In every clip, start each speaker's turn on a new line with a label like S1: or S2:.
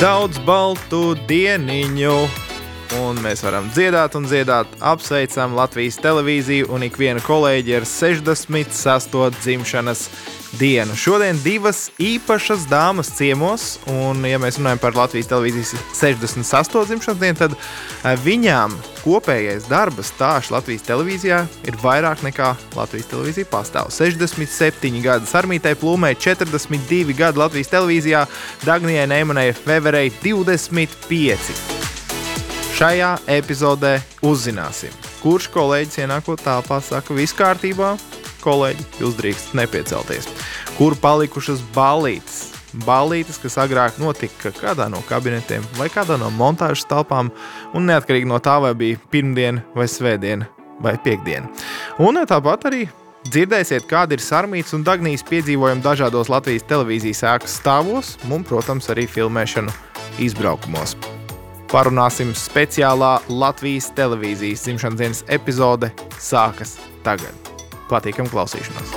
S1: daudz baltu dieniņu. Un mēs varam dziedāt un dziedāt. Apsveicam Latvijas televīziju un ikvienu kolēģi ar 66. dzimšanas dienu. Šodien divas īpašas dāmas ciemos, un, ja mēs runājam par Latvijas televīzijas 68. dzimšanas dienu, tad eh, viņām kopējais darba stāsts Latvijas televīzijā ir vairāk nekā Latvijas televīzija pastāv. 67 gadi Sarmītai Plūmē, 42 gadi Latvijas televīzijā, Dagnijai Neimanai Feverei 25. Šajā epizodē uzzināsim, kurš kolēģis ienākot telpā saka, viss kārtībā, kolēģi, jūs drīkstat nepiecelties. Kur palikušas balītes? Balītes, kas agrāk notika kādā no kabinetiem vai kādā no montāžas telpām, un neatkarīgi no tā, vai bija pirmdiena, vai svētdiena, vai piekdiena. Un tāpat arī dzirdēsiet, kāda ir sarmītas un dagnijas piedzīvojumi dažādos Latvijas televīzijas ēkas stāvos, un, protams, arī filmēšanu izbraukumos. Parunāsim speciālā Latvijas televīzijas dzimšanas dienas epizode sākas tagad. Patīkam klausīšanos!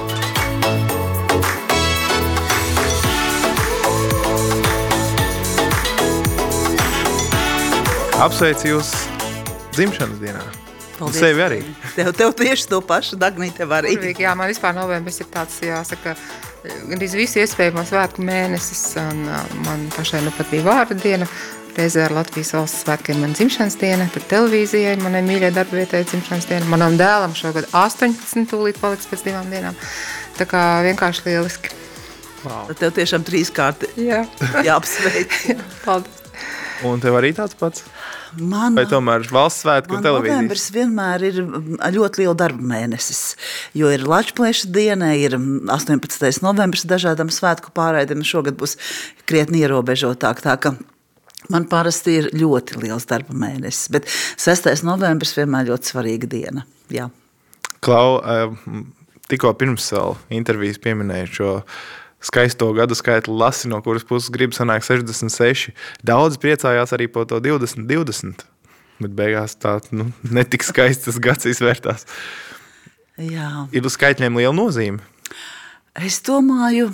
S1: Apsveicu jūs dzimšanas dienā!
S2: Paldies.
S1: Sevi arī.
S2: Tev, tev tieši to pašu, Dagnija, tev arī.
S3: Burvīgi, jā, man vispār novembris ir tāds, jāsaka, gandrīz visu iespējamo svētku mēnesis. Un, uh, man pašai nu pat bija vārda diena. Reizē ar Latvijas valsts svētkiem man dzimšanas diena, tad televīzijai manai mīļai darba vietai dzimšanas diena. Manam dēlam šogad 18 tūlīt paliks pēc divām dienām. Tā kā vienkārši lieliski.
S1: Wow.
S2: Tad Tev tiešām trīskārti
S3: Jā,
S2: jāapsveic.
S3: paldies.
S1: Un tev arī tāds pats?
S2: Man,
S1: Vai tomēr valsts svētku un televīzijas?
S2: novembris vienmēr ir ļoti liela darba mēnesis, jo ir Latvijas diena, ir mm, 18. novembris dažādām svētku pārraidēm. Šogad būs krietni ierobežotāk. Tā, ka Man parasti ir ļoti liels darba mēnesis, bet 6. novembris vienmēr ļoti svarīga diena. Jā.
S1: Klau, tikko pirms intervijas pieminēju šo skaisto gadu skaitu lasi, no kuras puses grib sanākt 66. Daudz priecājās arī par to 20, 20. Bet beigās tā nu, netik skaists tas gads izvērtās.
S2: Jā.
S1: Ir uz skaitļiem liela nozīme.
S2: Es domāju,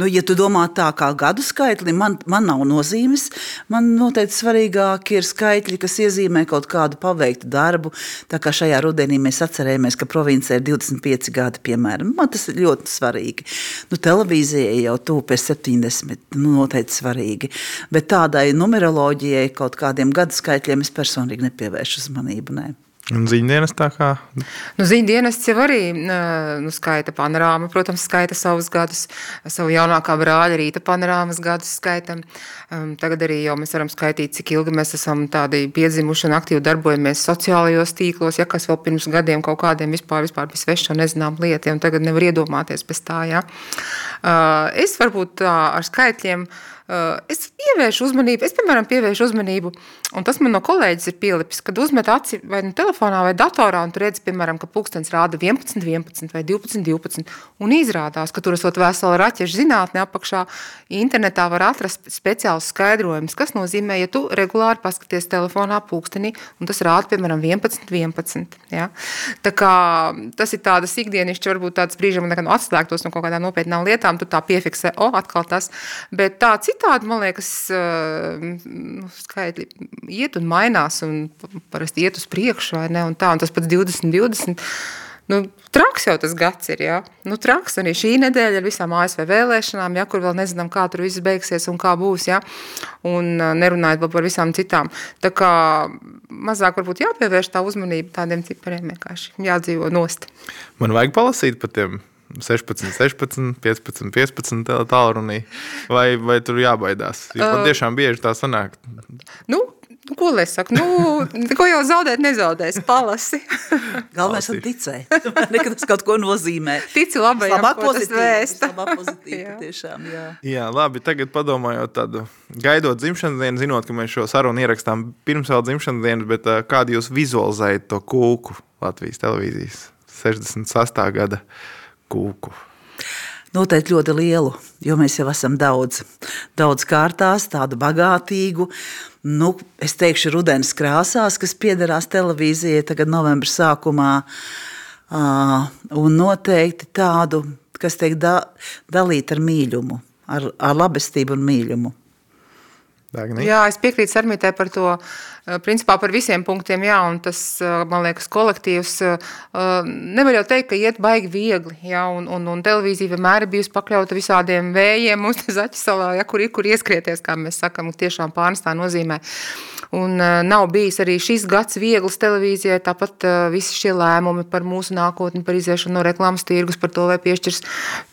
S2: nu, ja tu domā tā kā gadu skaitli, man, man nav nozīmes. Man noteikti svarīgāk ir skaitļi, kas iezīmē kaut kādu paveiktu darbu. Tā kā šajā rudenī mēs atcerējāmies, ka provincē ir 25 gadi, piemēram. Man tas ir ļoti svarīgi. Nu, televīzijai jau tuvu pie 70, nu, noteikti svarīgi. Bet tādai numeroloģijai, kaut kādiem gadu skaitļiem, es personīgi nepievēršu uzmanību. Ne.
S1: Un ziņdienas tā kā
S3: Nu, Ziņu dienests jau arī nu, skaita panorāmu, protams, skaita savus gadus, savu jaunākā brāļa rīta panorāmas gadus skaitam. Um, tagad arī jau mēs varam skaitīt, cik ilgi mēs esam tādi piedzimuši un aktīvi darbojamies sociālajos tīklos, ja kas vēl pirms gadiem kaut kādiem vispār, vispār bija sveša un nezinām lietiem, tagad nevar iedomāties bez tā, ja. Uh, es varbūt tā ar skaitļiem, uh, es pievēršu uzmanību, es, piemēram, pievēršu uzmanību, un tas man no kolēģis ir pielipis, kad uzmet aci vai nu telefonā vai datorā, un tu redzi, piemēram, ka pulkstens rāda 11, 11 vai 12, 12, un izrādās, ka tur esot vesela raķešu zinātne apakšā, internetā var atrast speciāls skaidrojums, kas nozīmē, ja tu regulāri paskaties telefonā pulkstenī, un tas rāda, piemēram, 11, 11, ja? Tā kā tas ir tādas ikdienišķi, varbūt tāds brīžam, kad atslēgtos no kaut kādām nopietnām lietām, tu tā piefiksē, o, atkal tas, bet tā citādi, man liekas, nu, skaitļi iet un mainās, un parasti iet uz priekšu, vai ne, un tā, un tas pats 20, 20, nu, traks jau tas gads ir, jā, nu, traks, arī šī nedēļa ar visām ASV vēlēšanām, jā, kur vēl nezinām, kā tur viss beigsies un kā būs, jā, un nerunājot vēl par visām citām, tā kā mazāk varbūt jāpievērš tā uzmanība tādiem cipariem, vienkārši jādzīvo nost.
S1: man vajag palasīt par tiem 16, 16, 15, 15 tālrunī, vai, vai tur jābaidās? Jo man tiešām bieži tā sanāk.
S3: Nu, nu, ko lai saku, nu, ko jau zaudēt nezaudēs, palasi.
S2: Galvenais ir ticēt, ka tas kaut ko nozīmē.
S3: Tici labajam,
S2: labāk
S3: tas
S2: pozitīvi,
S3: vēsta.
S2: labāk pozitīvi,
S3: Jā.
S2: tiešām, jā.
S1: Jā, labi. Tagad padomājot, tādu, gaidot dzimšanas dienu, zinot, ka mēs šo sarunu ierakstām pirms vēl dzimšanas dienas, bet kādu jūs vizualizējat to kūku Latvijas televīzijas 68. gada kūku?
S2: Noteikti ļoti lielu, jo mēs jau esam daudz, daudz kārtās, tādu bagātīgu. Nu, es teikšu, rudens krāsās, kas piederās televīzijai tagad novembra sākumā. Uh, un noteikti tādu, kas tiek da, dalīta ar mīlumu, ar, ar labestību un mīlumu.
S1: Dagni?
S3: Jā, es piekrītu Sarmītē par to, eh, principā par visiem punktiem, jā, un tas, eh, man liekas, kolektīvs, eh, nevar jau teikt, ka iet baigi viegli, jā, un, un, un televīzija vienmēr ir bijusi pakļauta visādiem vējiem, mums te zaķi salā, ja, kur ir, kur ieskrieties, kā mēs sakam, tiešām pārnestā nozīmē. Un nav bijis arī šis gads viegls televīzijai, tāpat visi šie lēmumi par mūsu nākotni, par iziešanu no reklāmas tirgus, par to, vai piešķirs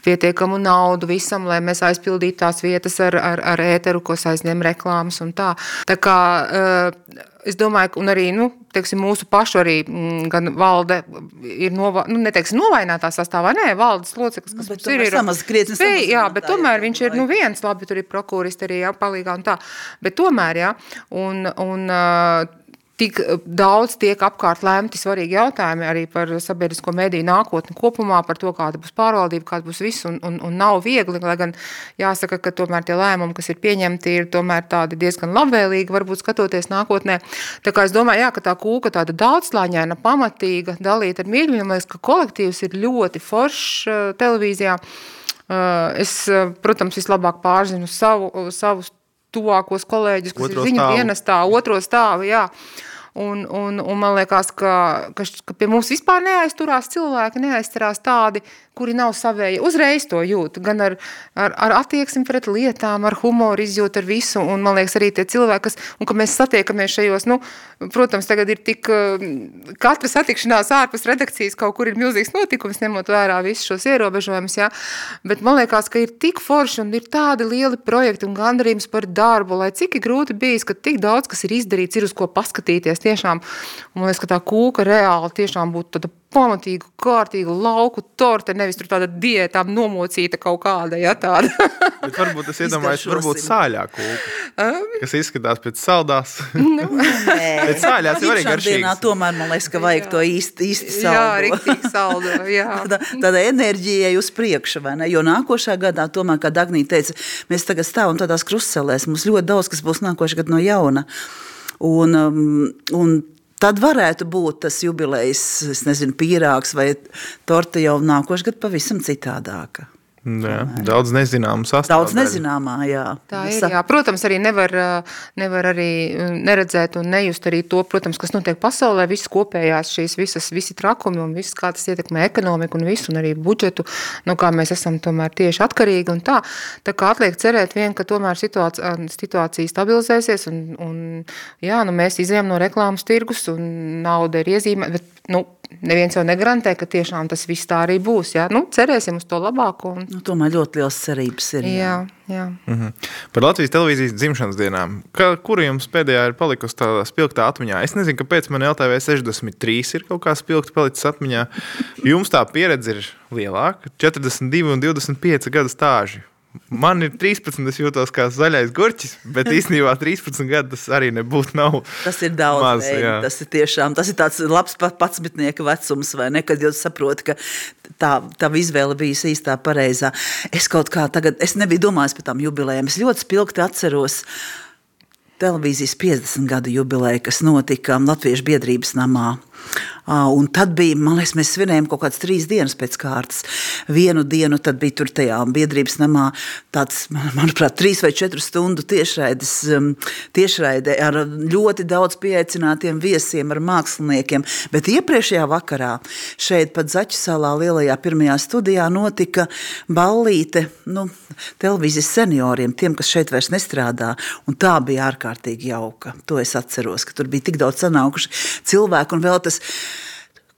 S3: pietiekamu naudu visam, lai mēs aizpildītu tās vietas ar, ar, ar ēteru, ko aizņem reklāmas un tā. Tā kā es domāju, un arī nu, teiksim, mūsu pašu arī mm, gan valde ir nova, nu, neteiksim, novainātā sastāvā, nē, valdes loceklis, kas
S2: Nu,
S3: mums ir,
S2: samaz- krietni
S3: spēj, jā, bet tomēr
S2: jā,
S3: viņš ir nu, viens, labi, tur ir prokuristi arī jā, palīgā un tā, bet tomēr, jā, un, un uh, tik daudz tiek apkārt lēmti svarīgi jautājumi arī par sabiedrisko mediju nākotni kopumā, par to, kāda būs pārvaldība, kāda būs viss, un, un, un nav viegli, lai gan jāsaka, ka tomēr tie lēmumi, kas ir pieņemti, ir tomēr tādi diezgan labvēlīgi, varbūt skatoties nākotnē. Tā kā es domāju, jā, ka tā kūka tāda daudzslāņaina, pamatīga, dalīta ar mīļumiem, man liekas, ka kolektīvs ir ļoti foršs uh, televīzijā. Uh, Es, protams, vislabāk pārzinu savu, savus tuvākos kolēģus, kas
S1: Otro
S3: ir viņu
S1: stāvu.
S3: dienestā, otro stāvu. Jā. Un, un, un man liekas, ka, ka, ka pie mums vispār neaizturās cilvēki, neaizturās tādi, kuri nav savēji. Uzreiz to jūt, gan ar, ar, ar attieksmi pret lietām, ar humoru izjūtu, ar visu. Un man liekas, arī tie cilvēki, kas, un ka mēs satiekamies šajos, nu, protams, tagad ir tik, eh, katra satikšanās ārpus redakcijas kaut kur ir milzīgs notikums, ņemot vērā visus šos ierobežojumus, jā. Bet man liekas, ka ir tik forši un ir tādi lieli projekti un gandarījums par darbu, lai cik grūti bijis, ka tik daudz, kas ir izdarīts, ir uz ko paskatīties tiešām. Man liekas, ka tā kūka reāli tiešām būtu tāda pamatīga, kārtīga lauku torte, nevis tur tāda diētām nomocīta kaut kāda, ja tāda.
S1: Bet varbūt es iedomājos, varbūt sāļā kūka, kas izskatās pēc saldās.
S2: Nē,
S1: Pēc sāļās jau arī garšīgas.
S2: Tomēr man liekas, ka vajag to īsti, īsti
S3: jā,
S2: saldo.
S3: riktīgi saldo, jā.
S2: Tāda, tāda enerģija uz priekšu, vai ne? Jo nākošā gadā, tomēr, kā Dagnija teica, mēs tagad stāvam tādās krustcelēs. Mums ļoti daudz, kas būs nākošais gads no jauna. Un, um, un tad varētu būt tas jubilejas, es nezinu, pīrāgs vai torta jau nākošais gads pavisam citādāka.
S1: Jā, daudz nezināmu sastāvdaļu.
S2: Daudz nezināmā, jā.
S3: Tā ir. Jā. Protams, arī nevar, nevar arī neredzēt un nejust arī to, protams, kas notiek pasaulē, visas kopējās šīs visas, visi trakumi un viss, kā tas ietekmē ekonomiku un visu, un arī budžetu, no kā mēs esam tomēr tieši atkarīgi un tā. Tā kā atliek cerēt vien, ka tomēr situācija, situācija stabilizēsies un, un jā, nu mēs izējām no reklāmas tirgus un nauda ir iezīmē, bet, nu, neviens jau negarantē, ka tiešām tas viss tā arī būs, jā. Nu, cerēsim uz to labāko un,
S2: Nu, tomēr ļoti liels cerības ir.
S3: jā, jā.
S1: Mhm. Par Latvijas televīzijas dzimšanas dienām. Kā, kura jums pēdējā ir palikusi tādā spilgtā atmiņā? Es nezinu, kāpēc man LTV 63 ir kaut kā spilgti palicis atmiņā. Jums tā pieredze ir lielāka, 42 un 25 gadu stāži. Man ir 13, es jūtos kā zaļais gurķis, bet īstenībā 13 gadi tas arī nebūtu. Nav
S2: Tas ir daudz,
S1: maz,
S2: veidi,
S1: jā.
S2: tas ir tiešām tas ir tāds labs pat patsmitnieka vecums, vai ne? Kad jūs saprotat, ka tā, tā izvēle bijusi īstā pareizā. Es kaut kā tagad, es nebiju domājis par tām jubilejām. Es ļoti spilgti atceros televīzijas 50 gadu jubileju, kas notika Latviešu biedrības namā. Ā, Un tad bija, man liekas, mēs svinējām kaut kādas trīs dienas pēc kārtas. Vienu dienu tad bija tur tajā biedrības namā tāds, man- manuprāt, trīs vai četru stundu tiešraides, um, tiešraide ar ļoti daudz pieaicinātiem viesiem, ar māksliniekiem. Bet iepriekšējā vakarā šeit pat Zaķu salā lielajā pirmajā studijā notika ballīte nu, televīzijas senioriem, tiem, kas šeit vairs nestrādā. Un tā bija ārkārtīgi jauka. To es atceros, ka tur bija tik daudz sanākuši cilvēku un vēl tas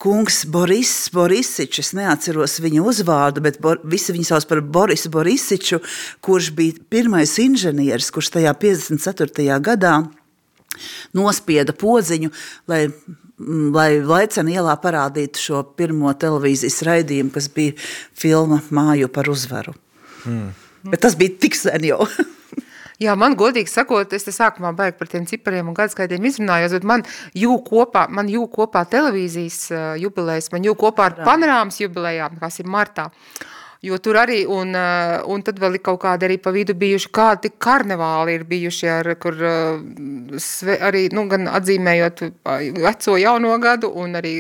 S2: kungs Boris Borisičs, es neatceros viņa uzvārdu, bet Bor, visi viņu sauc par Borisu Borisiču, kurš bija pirmais inženieris, kurš tajā 54. gadā nospieda podziņu, lai, mm, lai Laicena ielā parādītu šo pirmo televīzijas raidījumu, kas bija filma Māju par uzvaru. Mm. Bet tas bija tik sen jau.
S3: Jā, man godīgi sakot, es te sākumā baigi par tiem cipariem un gadskaitiem izrunājos, bet man jū kopā, man jū kopā televīzijas uh, jubilejas, man jū kopā ar panorāmas jubilejām, kas ir martā. Jo tur arī, un, uh, un tad vēl ir kaut kādi arī pa vidu bijuši, kādi karnevāli ir bijuši, ar, kur uh, sve, arī, nu, gan atzīmējot veco jauno gadu, un arī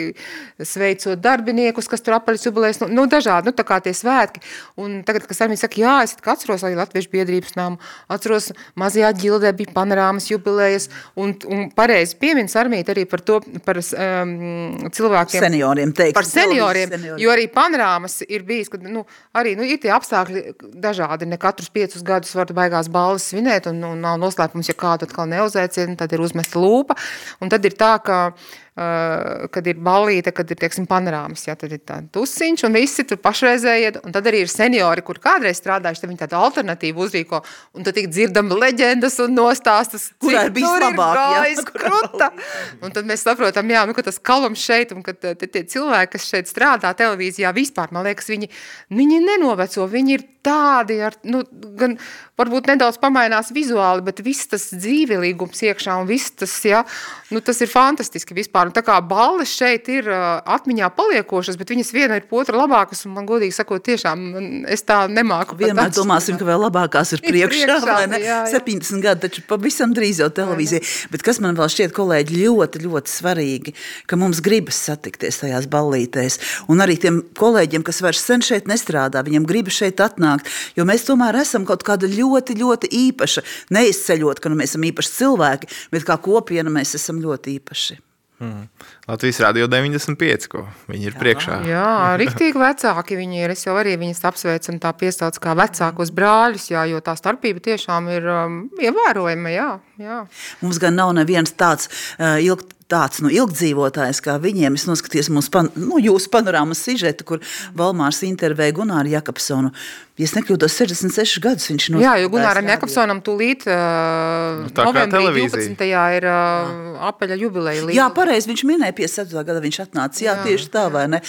S3: sveicot darbiniekus, kas tur apaļas jubilēs, nu, nu, dažādi, nu, tā kā tie svētki. Un tagad, kas armija saka, jā, es atceros arī Latviešu biedrības nāmu, atceros mazajā ģildē bija panorāmas jubilējas, un, un pareizi piemins armija arī par to, par um, cilvēkiem.
S2: Senioriem teikt.
S3: Par senioriem, senioriem, jo arī panorāmas ir bijis, kad, nu, arī nu, ir tie apstākļi dažādi. Ne katrus piecus gadus var beigās balvas svinēt, un, un nav noslēpums, ja kādu atkal neuzēcina, tad ir uzmesta lūpa. Un tad ir tā, ka kad ir ballīte, kad ir, teiksim, panorāmas, ja, tad ir tāda tusiņš un visi tur pašreizēji, un tad arī ir seniori, kur kādreiz strādājuši, tad viņi tādu alternatīvu uzrīko, un tad tik dzirdam leģendas un nostāstas,
S2: kurā ir bijis labāk,
S3: jā, kruta. Un tad mēs saprotam, jā, nu, ka tas kalums šeit, un ka tie cilvēki, kas šeit strādā televīzijā, vispār, man liekas, viņi, viņi nenoveco, viņi ir tādi, ar, nu, gan varbūt nedaudz pamainās vizuāli, bet viss tas dzīvelīgums iekšā un viss tas, jā, nu, tas ir fantastiski vispār. Un tā kā balles šeit ir atmiņā paliekošas, bet viņas viena ir otra labākas, un man godīgi sakot, tiešām es tā nemāku.
S2: Vienmēr pat domāsim, ka vēl labākās ir priekšā, priekšā vai ne? Jā, jā. 70 gadi, taču pavisam drīz jau televīzija. Bet kas man vēl šķiet, kolēģi, ļoti, ļoti svarīgi, ka mums gribas satikties tajās ballītēs. Un arī tiem kolēģiem, kas vairs sen šeit nestrādā, viņiem gribas šeit atnākt, jo mēs tomēr esam kaut kāda ļoti, ļoti īpaša. Neizceļot, ka nu, mēs esam īpaši cilvēki, bet kā kopiena mēs esam ļoti īpaši.
S1: Mm. Latvijas Rādio 95, ko viņi ir jā, priekšā.
S3: Jā, rīktīgi vecāki viņi ir. Es jau arī viņus apsveicu un tā piesauc kā vecākos brāļus, jā, jo tā starpība tiešām ir um, ievērojama. Jā, jā.
S2: Mums gan nav neviens tāds uh, ilgt tāds nu, ilgdzīvotājs kā viņiem. Es noskatījos mūsu pan, nu, jūsu panorāmas sižetu, kur Valmārs intervēja Gunāru Jakobsonu. Ja es nekļūdos, 66 gadus viņš
S3: ir. Jā, jo Gunāram Jakobsonam tūlīt uh, nu, novembrī 12. ir uh, apaļa jubileja.
S2: Jā, pareizi, viņš minēja 57. gada viņš atnāca. Jā, jā tieši tā, vai ne?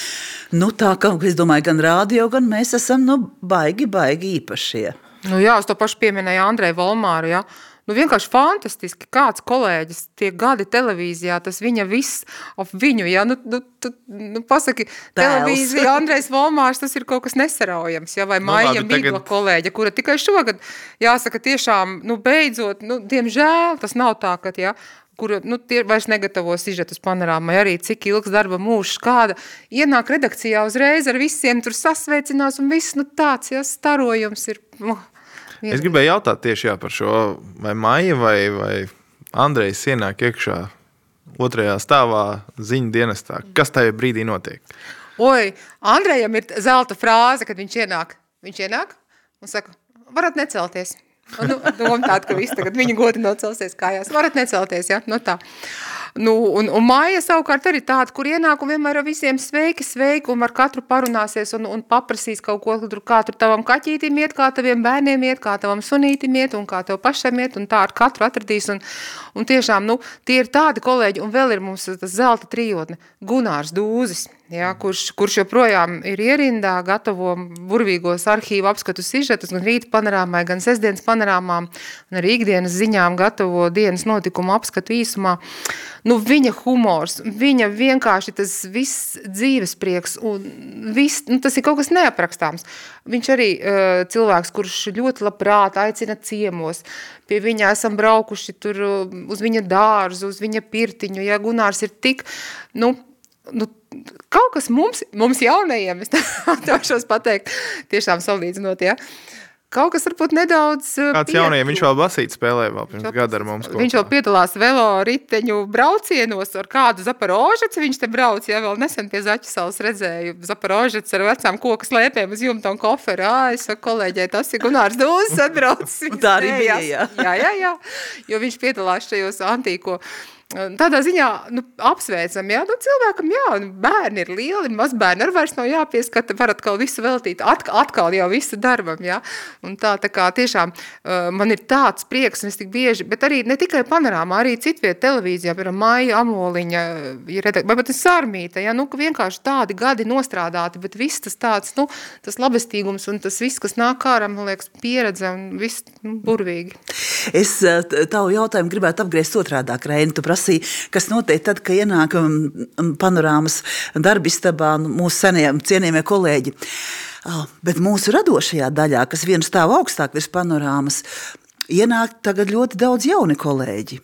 S2: Nu, tā, ka, es domāju, gan rādio, gan mēs esam, nu, baigi, baigi īpašie.
S3: Nu jā, es to pašu pieminēju Andrei Volmāru, jā. Ja? Nu, vienkārši fantastiski, kāds kolēģis tie gadi televīzijā, tas viņa viss ap viņu, ja, nu, nu, tu, nu pasaki, Tēls. televīzija, Andrejs Volmārs, tas ir kaut kas nesaraujams, ja, vai nu, Maija Migla tagad... kolēģa, kura tikai šogad, jāsaka, tiešām, nu, beidzot, nu, diemžēl, tas nav tā, ka, ja, kura nu, tie vairs negatavo sižetus panorāmai, arī cik ilgs darba mūžs, kāda ienāk redakcijā uzreiz ar visiem tur sasveicinās un viss, nu tāds, ja, starojums ir, nu,
S1: Es gribēju jautāt tieši jā, par šo, vai Maija vai, vai Andrejs ienāk iekšā otrajā stāvā ziņu dienestā. Kas tajā brīdī notiek?
S3: Oi, Andrejam ir zelta frāze, kad viņš ienāk. Viņš ienāk un saka, varat necelties. Nu, doma tāda, ka visi tagad viņa godi nocelsies kājās. Varat necelties, ja? No nu tā. Nu, un, un māja savukārt arī tāda, kur ienāk un vienmēr ar visiem sveiki, sveiki, un ar katru parunāsies un, un paprasīs kaut ko, kā tur tavam kaķītim iet, kā taviem bērniem iet, kā tavam sunītim iet, un kā tev pašam iet, un tā ar katru atradīs. Un, un tiešām, nu, tie ir tādi kolēģi, un vēl ir mums tas zelta trijotne, Gunārs Dūzis. Ja, kurš, kurš joprojām ir ierindā, gatavo burvīgos arhīvu apskatu sižetus, gan rīta panorāmai, gan sestdienas panorāmām, un arī ikdienas ziņām gatavo dienas notikumu apskatu īsumā. Nu, viņa humors, viņa vienkārši tas viss dzīves prieks, un viss, nu, tas ir kaut kas neaprakstāms. Viņš arī uh, cilvēks, kurš ļoti labprāt aicina ciemos, pie viņa esam braukuši tur uz viņa dārzu, uz viņa pirtiņu, ja Gunārs ir tik, nu, nu, kaut kas mums, mums jaunajiem, es tāšos pateikt, tiešām salīdzinot, ja, kaut kas varbūt nedaudz
S1: uh, Kāds pietu. jaunajiem, viņš vēl basīt spēlē vēl pirms viņš gada ar mums kopā.
S3: Viņš vēl piedalās velo riteņu braucienos ar kādu Zaporožets, viņš te brauc, ja vēl nesen pie Zaķisalas redzēju Zaporožets ar vecām kokas lēpēm uz jumta un koferu, ā, es saku kolēģē, tas ir Gunārs Dūzes atbraucis.
S2: Tā arī bija,
S3: jā. Jā, jā, jā, jo viņš piedalās šajos antīko Tādā ziņā nu, apsveicam, ja nu, cilvēkam, jā, nu, bērni ir lieli, mazbērni arī vairs nav jāpieskata, var atkal visu veltīt, atkal, atkal jau visu darbam, ja? un tā, tā kā tiešām uh, man ir tāds prieks, un es tik bieži, bet arī ne tikai panorāmā, arī citviet televīzijā, piemēram, Maija Amoliņa, vai pat Sarmīta, ja? nu, ka vienkārši tādi gadi nostrādāti, bet viss tas tāds, nu, tas labestīgums un tas viss, kas nāk ārā, man liekas, pieredze un viss nu, burvīgi.
S2: Es tavu jautājumu gribētu apgriezt otrādāk, Reini, tu prasi prasīja, kas notiek tad, kad ienāk um, um, panorāmas darbistabā nu, mūsu senajiem cienījamie kolēģi. Oh, bet mūsu radošajā daļā, kas viens stāv augstāk virs panorāmas, ienāk tagad ļoti daudz jauni kolēģi.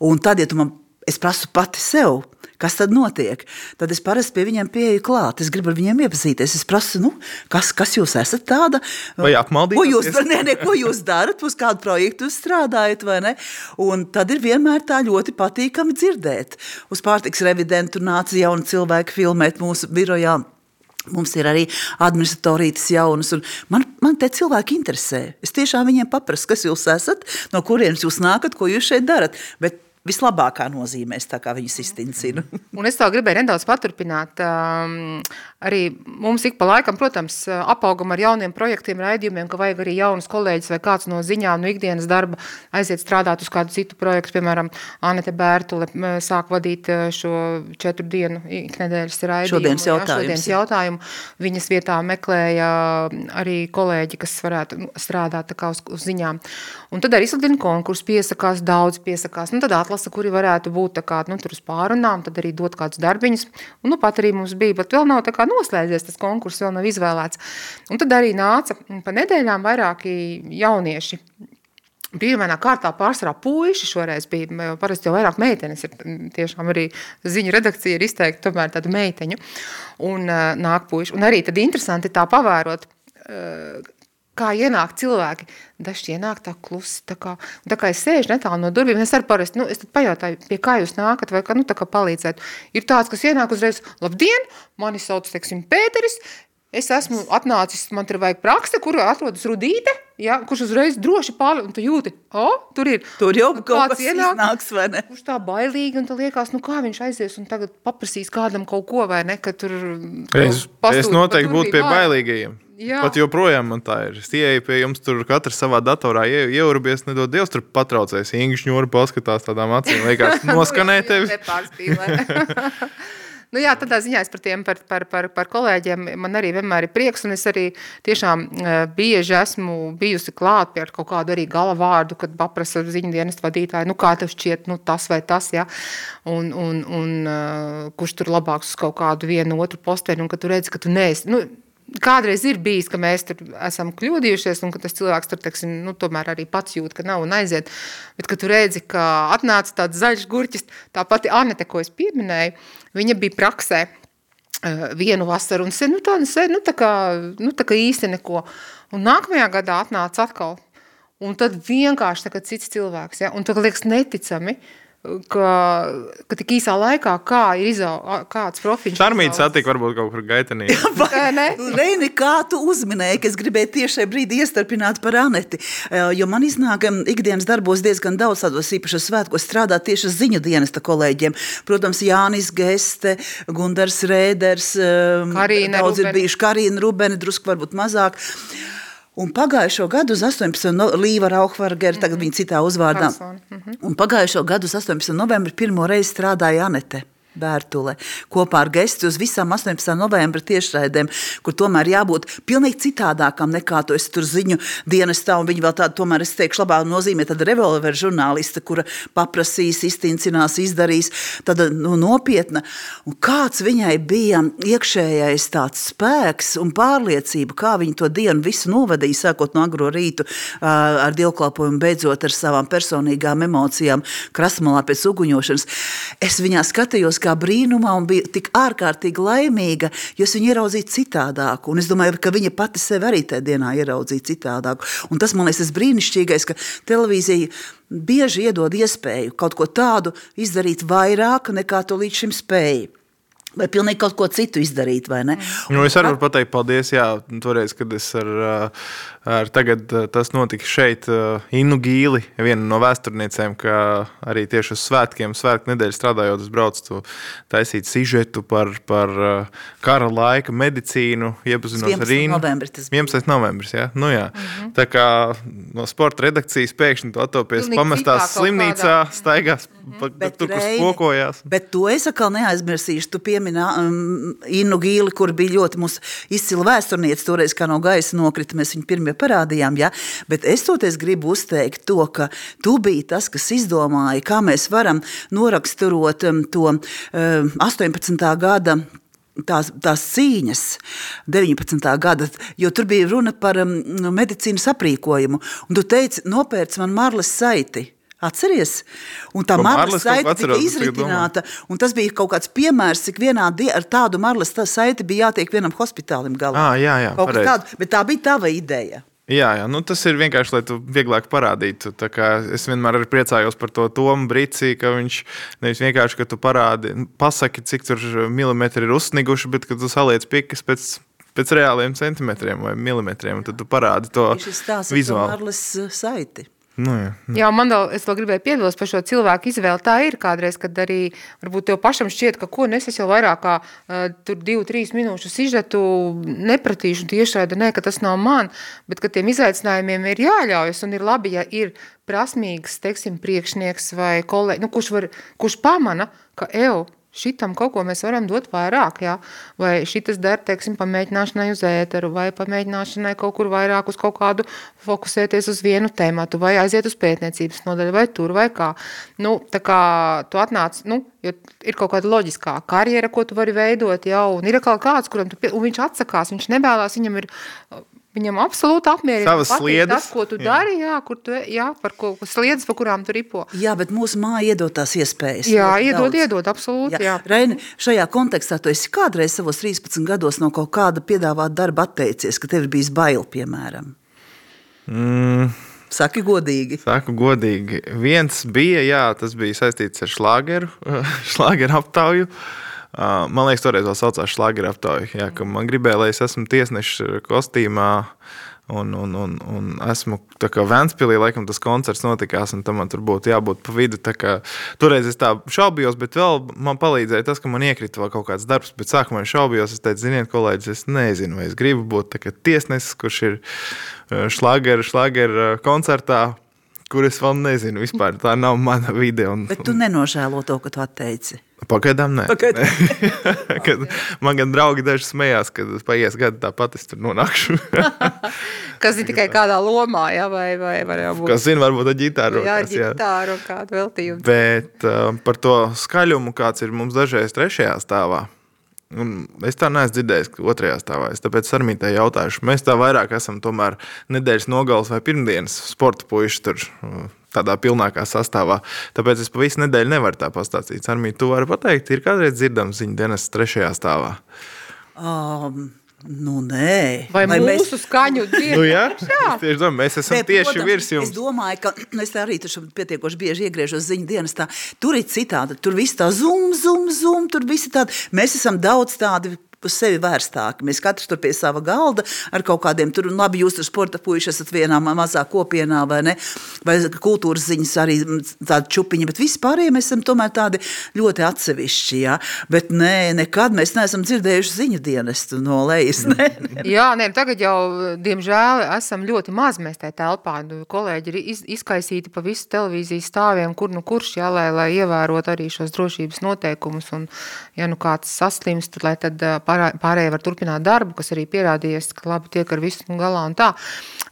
S2: Un tad, ja tu man es prasu pati sev, kas tad notiek, tad es parasti pie viņiem pieeju klāt. Es gribu ar viņiem iepazīties. Es prasu, nu, kas, kas jūs esat tāda?
S1: Vai apmaldīties?
S2: Ko jūs, ne, ne, ko jūs darat, uz kādu projektu jūs strādājat, vai ne? Un tad ir vienmēr tā ļoti patīkami dzirdēt. Uz pārtiks revidentu nāca jauni cilvēki filmēt mūsu birojā. Mums ir arī administratorītas jaunas, un man, man te cilvēki interesē. Es tiešām viņiem paprasu, kas jūs esat, no kurienes jūs nākat, ko jūs šeit darat. Bet vislabākā nozīmē, tā kā viņas iztincina.
S3: Un es tā gribēju nedaudz paturpināt. Um, arī mums ik pa laikam, protams, apaugam ar jauniem projektiem, raidījumiem, ka vajag arī jaunus kolēģis vai kāds no ziņām, no ikdienas darba aiziet strādāt uz kādu citu projektu. Piemēram, Anete Bērtule sāk vadīt šo četru dienu iknedēļas raidījumu.
S2: Šodienas jautājums.
S3: Šodienas jautājumu. Viņas vietā meklēja arī kolēģi, kas varētu nu, strādāt tā kā uz, uz ziņām. Un tad arī izsludina konkursu, piesakās, daudz piesakās. Nu, tad atlasa, kuri varētu būt kā, nu, tur uz pārunām, tad arī dot kādus darbiņus. Un, nu, pat arī mums bija, bet vēl nav kā noslēdzies tas konkurss, vēl nav izvēlēts. Un tad arī nāca pa nedēļām vairāki jaunieši. Pirmā kārtā pārsvarā puiši šoreiz bija, parasti jau vairāk meitenes ir tiešām arī ziņu redakcija ir izteikti tomēr tādu meiteņu un uh, nāk puiši. Un arī tad interesanti tā pavērot, uh, kā ienāk cilvēki. Dažs ienāk tā klusi, tā kā, tā kā es sēžu netālu no durvīm, es arī parasti, nu, es tad pajautāju, pie kā jūs nākat, vai kā, nu, tā kā palīdzēt. Ir tāds, kas ienāk uzreiz, labdien, mani sauc, teiksim, Pēteris, es esmu atnācis, man tur vajag prakse, kur atrodas Rudīte, ja, kurš uzreiz droši pārli, un tu jūti, o, tur ir.
S2: Tur jau kaut kas ienāk, iznāks, vai ne?
S3: Kurš tā bailīgi, un tā liekas, nu kā viņš aizies un tagad paprasīs kādam kaut ko, vai ne, ka tur...
S1: Es, es noteikti būtu pie bailīgajiem. Jā. Pat joprojām man tā ir. Es ieeju pie jums, tur katrs savā datorā ie, ieurbies, nedod Dievs, tur patraucēs. Ingūns ņūri paskatās tādām acīm, liekas, noskanē tevi.
S3: Nu jā, tādā ziņā es par tiem, par, par, par, par kolēģiem, man arī vienmēr ir prieks, un es arī tiešām bieži esmu bijusi klāt pie kaut kādu arī gala vārdu, kad paprasa ziņu dienas vadītāju, nu kā tev šķiet, nu tas vai tas, ja, un, un, un uh, kurš tur labāks uz kaut kādu vienu otru posteni, un ka tu redzi, ka tu neesi, nu, Kādreiz ir bijis, ka mēs tur esam kļūdījušies, un ka tas cilvēks tur teiksim, nu, tomēr arī pats jūt, ka nav un aiziet. Bet, kad tu redzi, ka atnāca tāds zaļš gurķis, tā pati Anete, ko es pieminēju, viņa bija praksē vienu vasaru, un sen, nu, tā, sen, nu, tā, kā, nu, tā kā īsti neko. Un nākamajā gadā atnāca atkal, un tad vienkārši tā cits cilvēks, ja? un tad liekas neticami, uh, ka, ka tik īsā laikā kā ir izaugs kāds profils.
S1: Šarmīts satika varbūt kaut kur gaitenī.
S2: Reini, kā tu uzminēji, ka es gribēju tieši šajā brīdī iestarpināt par Aneti, jo man iznāk ikdienas darbos diezgan daudz tādos īpašos svētkos strādāt tieši ziņu dienesta kolēģiem. Protams, Jānis Geste, Gundars Rēders,
S3: Karīna
S2: daudz Rubeni. ir bijuši Karīna Rubeni, drusku varbūt mazāk. Un pagājušo gadu uz 18. No, Līva Rauhvargera, tagad -hmm. viņa citā uzvārdā. -hmm. Un pagājušo gadu uz 18. novembri pirmo reizi strādāja Anete. Bērtule kopā ar gestu uz visām 18. novembra tiešraidēm, kur tomēr jābūt pilnīgi citādākam nekā tu esi tur ziņu dienestā. Viņa vēl tāda, tomēr es teikšu, labā nozīmē tāda revolveru žurnāliste, kura paprasīs, iztincinās, izdarīs, tāda nu, nopietna. Un kāds viņai bija iekšējais tāds spēks un pārliecība, kā viņa to dienu visu novadīja, sākot no agro rītu ar dievkalpojumu, beidzot ar savām personīgām emocijām, krasmalā pēc uguņošanas. Es viņā skatījos, kā brīnumā un bija tik ārkārtīgi laimīga, jo es viņu ieraudzīju citādāk. Un es domāju, ka viņa pati sevi arī tajā dienā ieraudzīja citādāk. Un tas man liekas, tas brīnišķīgais, ka televīzija bieži iedod iespēju kaut ko tādu izdarīt vairāk nekā to līdz šim spēja. Vai pilnīgi kaut ko citu izdarīt, vai ne?
S1: Nu, es varu pateikt paldies, jā, toreiz, kad es ar, ar tagad tas notika šeit, Innu Gīli, viena no vēsturniecēm, ka arī tieši uz svētkiem, svētku nedēļu strādājot, es braucu taisīt sižetu par, par kara laika medicīnu, iepazinos ar Innu.
S2: Novembris
S1: 11. novembris, jā, nu jā. Mm -hmm. Tā kā no sporta redakcijas pēkšņi tu attopies pamestās slimnīcā, staigās, mm -hmm. pa, tur, kur spokojās.
S2: Bet to es atkal neaizmirsīšu, tu piemini piemina um, Innu Gīli, kur bija ļoti izcila vēsturniece. Toreiz, kā no gaisa nokrita, mēs viņu pirmie parādījām. Ja? Bet es toties gribu uzteikt to, ka tu biji tas, kas izdomāja, kā mēs varam noraksturot um, to um, 18. gada tās, tās cīņas 19. gada, jo tur bija runa par um, medicīnas aprīkojumu. Un tu teici, nopērc man marles saiti. Atceries? Un tā marlas saite tika izritināta, un tas bija kaut kāds piemērs, cik vienā dienā ar tādu marlas saiti bija jātiek vienam hospitālim galā.
S1: Ah, jā, jā,
S2: tādu, bet tā bija tava ideja.
S1: Jā, jā nu tas ir vienkārši, lai tu vieglāk parādītu. Es vienmēr arī priecājos par to Tomu Brīsī, ka viņš nevis vienkārši, ka tu parādi, pasaki, cik tur milimetri ir uzsniguši, bet ka tu saliec pikas pēc, pēc reāliem centimetriem vai milimetriem, tad tu parādi to vizuāli.
S2: saiti.
S3: Nu, jā, jā. jā, man vēl, es vēl gribēju piebilst par šo cilvēku izvēli. Tā ir kādreiz, kad arī varbūt tev pašam šķiet, ka ko nes es jau vairāk kā uh, tur divu, trīs minūšu sižetu nepratīšu tiešraida, nē, ka tas nav man, bet ka tiem izaicinājumiem ir jāļaujas un ir labi, ja ir prasmīgs, teiksim, priekšnieks vai kolēģi, nu, kurš, var, kurš pamana, ka ev, šitam kaut ko mēs varam dot vairāk, jā? vai šitas der, teiksim, pamēģināšanai uz ēteru, vai pamēģināšanai kaut kur vairāk uz kaut kādu fokusēties uz vienu tēmatu, vai aiziet uz pētniecības nodaļu, vai tur, vai kā. Nu, tā kā tu atnāc, nu, jo ir kaut kāda loģiskā karjera, ko tu vari veidot, jau, un ir kaut kāds, kuram tu, un viņš atsakās, viņš nebēlās, viņam ir Viņam absolūti apmierina
S1: savas sliedas,
S3: tas, ko tu jā. dari, jā, kur tu, jā, par ko sliedas, pa kurām tu ripo.
S2: Jā, bet mūsu māja iedod tās iespējas.
S3: Jā, iedod, daudz. iedod, absolūti. Jā. Jā.
S2: Reini, šajā kontekstā tu esi kādreiz savos 13 gados no kaut kāda piedāvāt darba atteicies, ka tev ir bijis bail, piemēram?
S1: Mm.
S2: Saki godīgi.
S1: Saku godīgi. Viens bija, jā, tas bija saistīts ar šlāgeru, šlāgeru aptauju. Uh, Man liekas, toreiz vēl saucās Šlāgera aptauja. Jā, man gribēja, lai es esmu tiesneša kostīmā. Un, un, un, un esmu Vēnspīlī, laikam tas koncerts notikās, un tam tur būtu jābūt pa vidu. Kā, toreiz es tā šaubījos, bet vēl man palīdzēja tas, ka man iekrita vēl kaut kāds darbs. Bet sākumā es šaubījos, es teicu, ziniet, kolēģis, es nezinu, vai es gribu būt tiesnesis, kurš ir šlāgera, šlāgera koncertā kur es vēl nezinu, vispār tā nav mana vide. Un,
S2: Bet tu nenožēlo to, ka tu atteici.
S1: Pagaidām, nē.
S2: Pagaidām.
S1: kad man gan draugi daži smējās, ka paies gadi tāpat es tur nonākšu.
S3: Kas ir tikai kādā lomā, jā, vai, vai var jau būt.
S1: Kas zina, varbūt ar ģitāru.
S3: Jā, ģitāru, jā. kādu veltījumu.
S1: Bet uh, par to skaļumu, kāds ir mums dažreiz trešajā stāvā, Un es tā neesmu dzirdējis, ka otrajā stāvā. Es tāpēc Sarmītē jautāšu. Mēs tā vairāk esam tomēr nedēļas nogales vai pirmdienas sporta puiši tur tādā pilnākā sastāvā. Tāpēc es pa visu nedēļu nevaru tā pastāstīt. Sarmīt, tu vari pateikt, ir kādreiz dzirdams ziņu dienas trešajā stāvā?
S2: Um. Nu, nē,
S3: vai, vai mūsu mēs... skaņu
S1: nu, jā, jā. Tieši domāju, mēs esam nē, tieši protams, virs jums.
S2: Es domāju, ka es arī tur pietiekoši bieži iegriežos ziņu dienestā. Tur ir citādi, tur viss tā zum, zum, zum, tur visi tādi. Mēs esam daudz tādi uz sevi vērstāki. Mēs katrs tur pie sava galda ar kaut kādiem tur, un labi, jūs tur sporta puiši esat vienā mazā kopienā vai ne, vai kultūras ziņas arī tāda čupiņa, bet vispārējie mēs esam tomēr tādi ļoti atsevišķi, jā. Bet nē, nekad mēs neesam dzirdējuši ziņu dienestu no lejas, ne?
S3: jā, nē, tagad jau, diemžēl, esam ļoti maz mēs tajā telpā. Nu, kolēģi ir iz, izkaisīti pa visu televīzijas stāviem, kur nu kurš, jā, lai, lai ievērot arī šos drošības noteikumus, un ja nu kāds saslimst, lai tad pārējie var turpināt darbu, kas arī pierādījies, ka labi tiek ar visu galā un tā.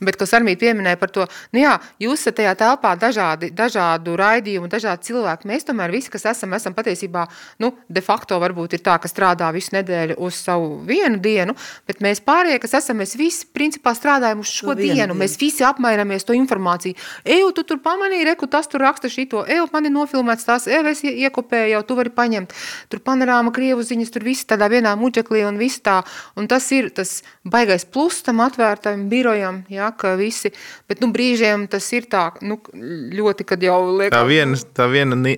S3: Bet, kas arī pieminēja par to, nu jā, jūs esat tajā telpā dažādi, dažādu raidījumu, dažādi cilvēki. Mēs tomēr visi, kas esam, esam patiesībā, nu, de facto varbūt ir tā, ka strādā visu nedēļu uz savu vienu dienu, bet mēs pārējie, kas esam, mēs visi principā strādājam uz šo dienu. dienu. Mēs visi apmainamies to informāciju. Eju, tu tur pamanīji, reku, tas tur raksta šito, eju, man ir nofilmēts tās, eju, es iekopēju, jau tu vari paņemt. Tur panorāma, krievu ziņas, tur viss tādā vienā muģeklī un viss tā. Un tas ir tas baigais plus tam atvērtam birojam, ja, ka visi, bet nu brīžiem tas ir tā, nu ļoti, kad jau liekas.
S1: Tā viena, tā viena, ni,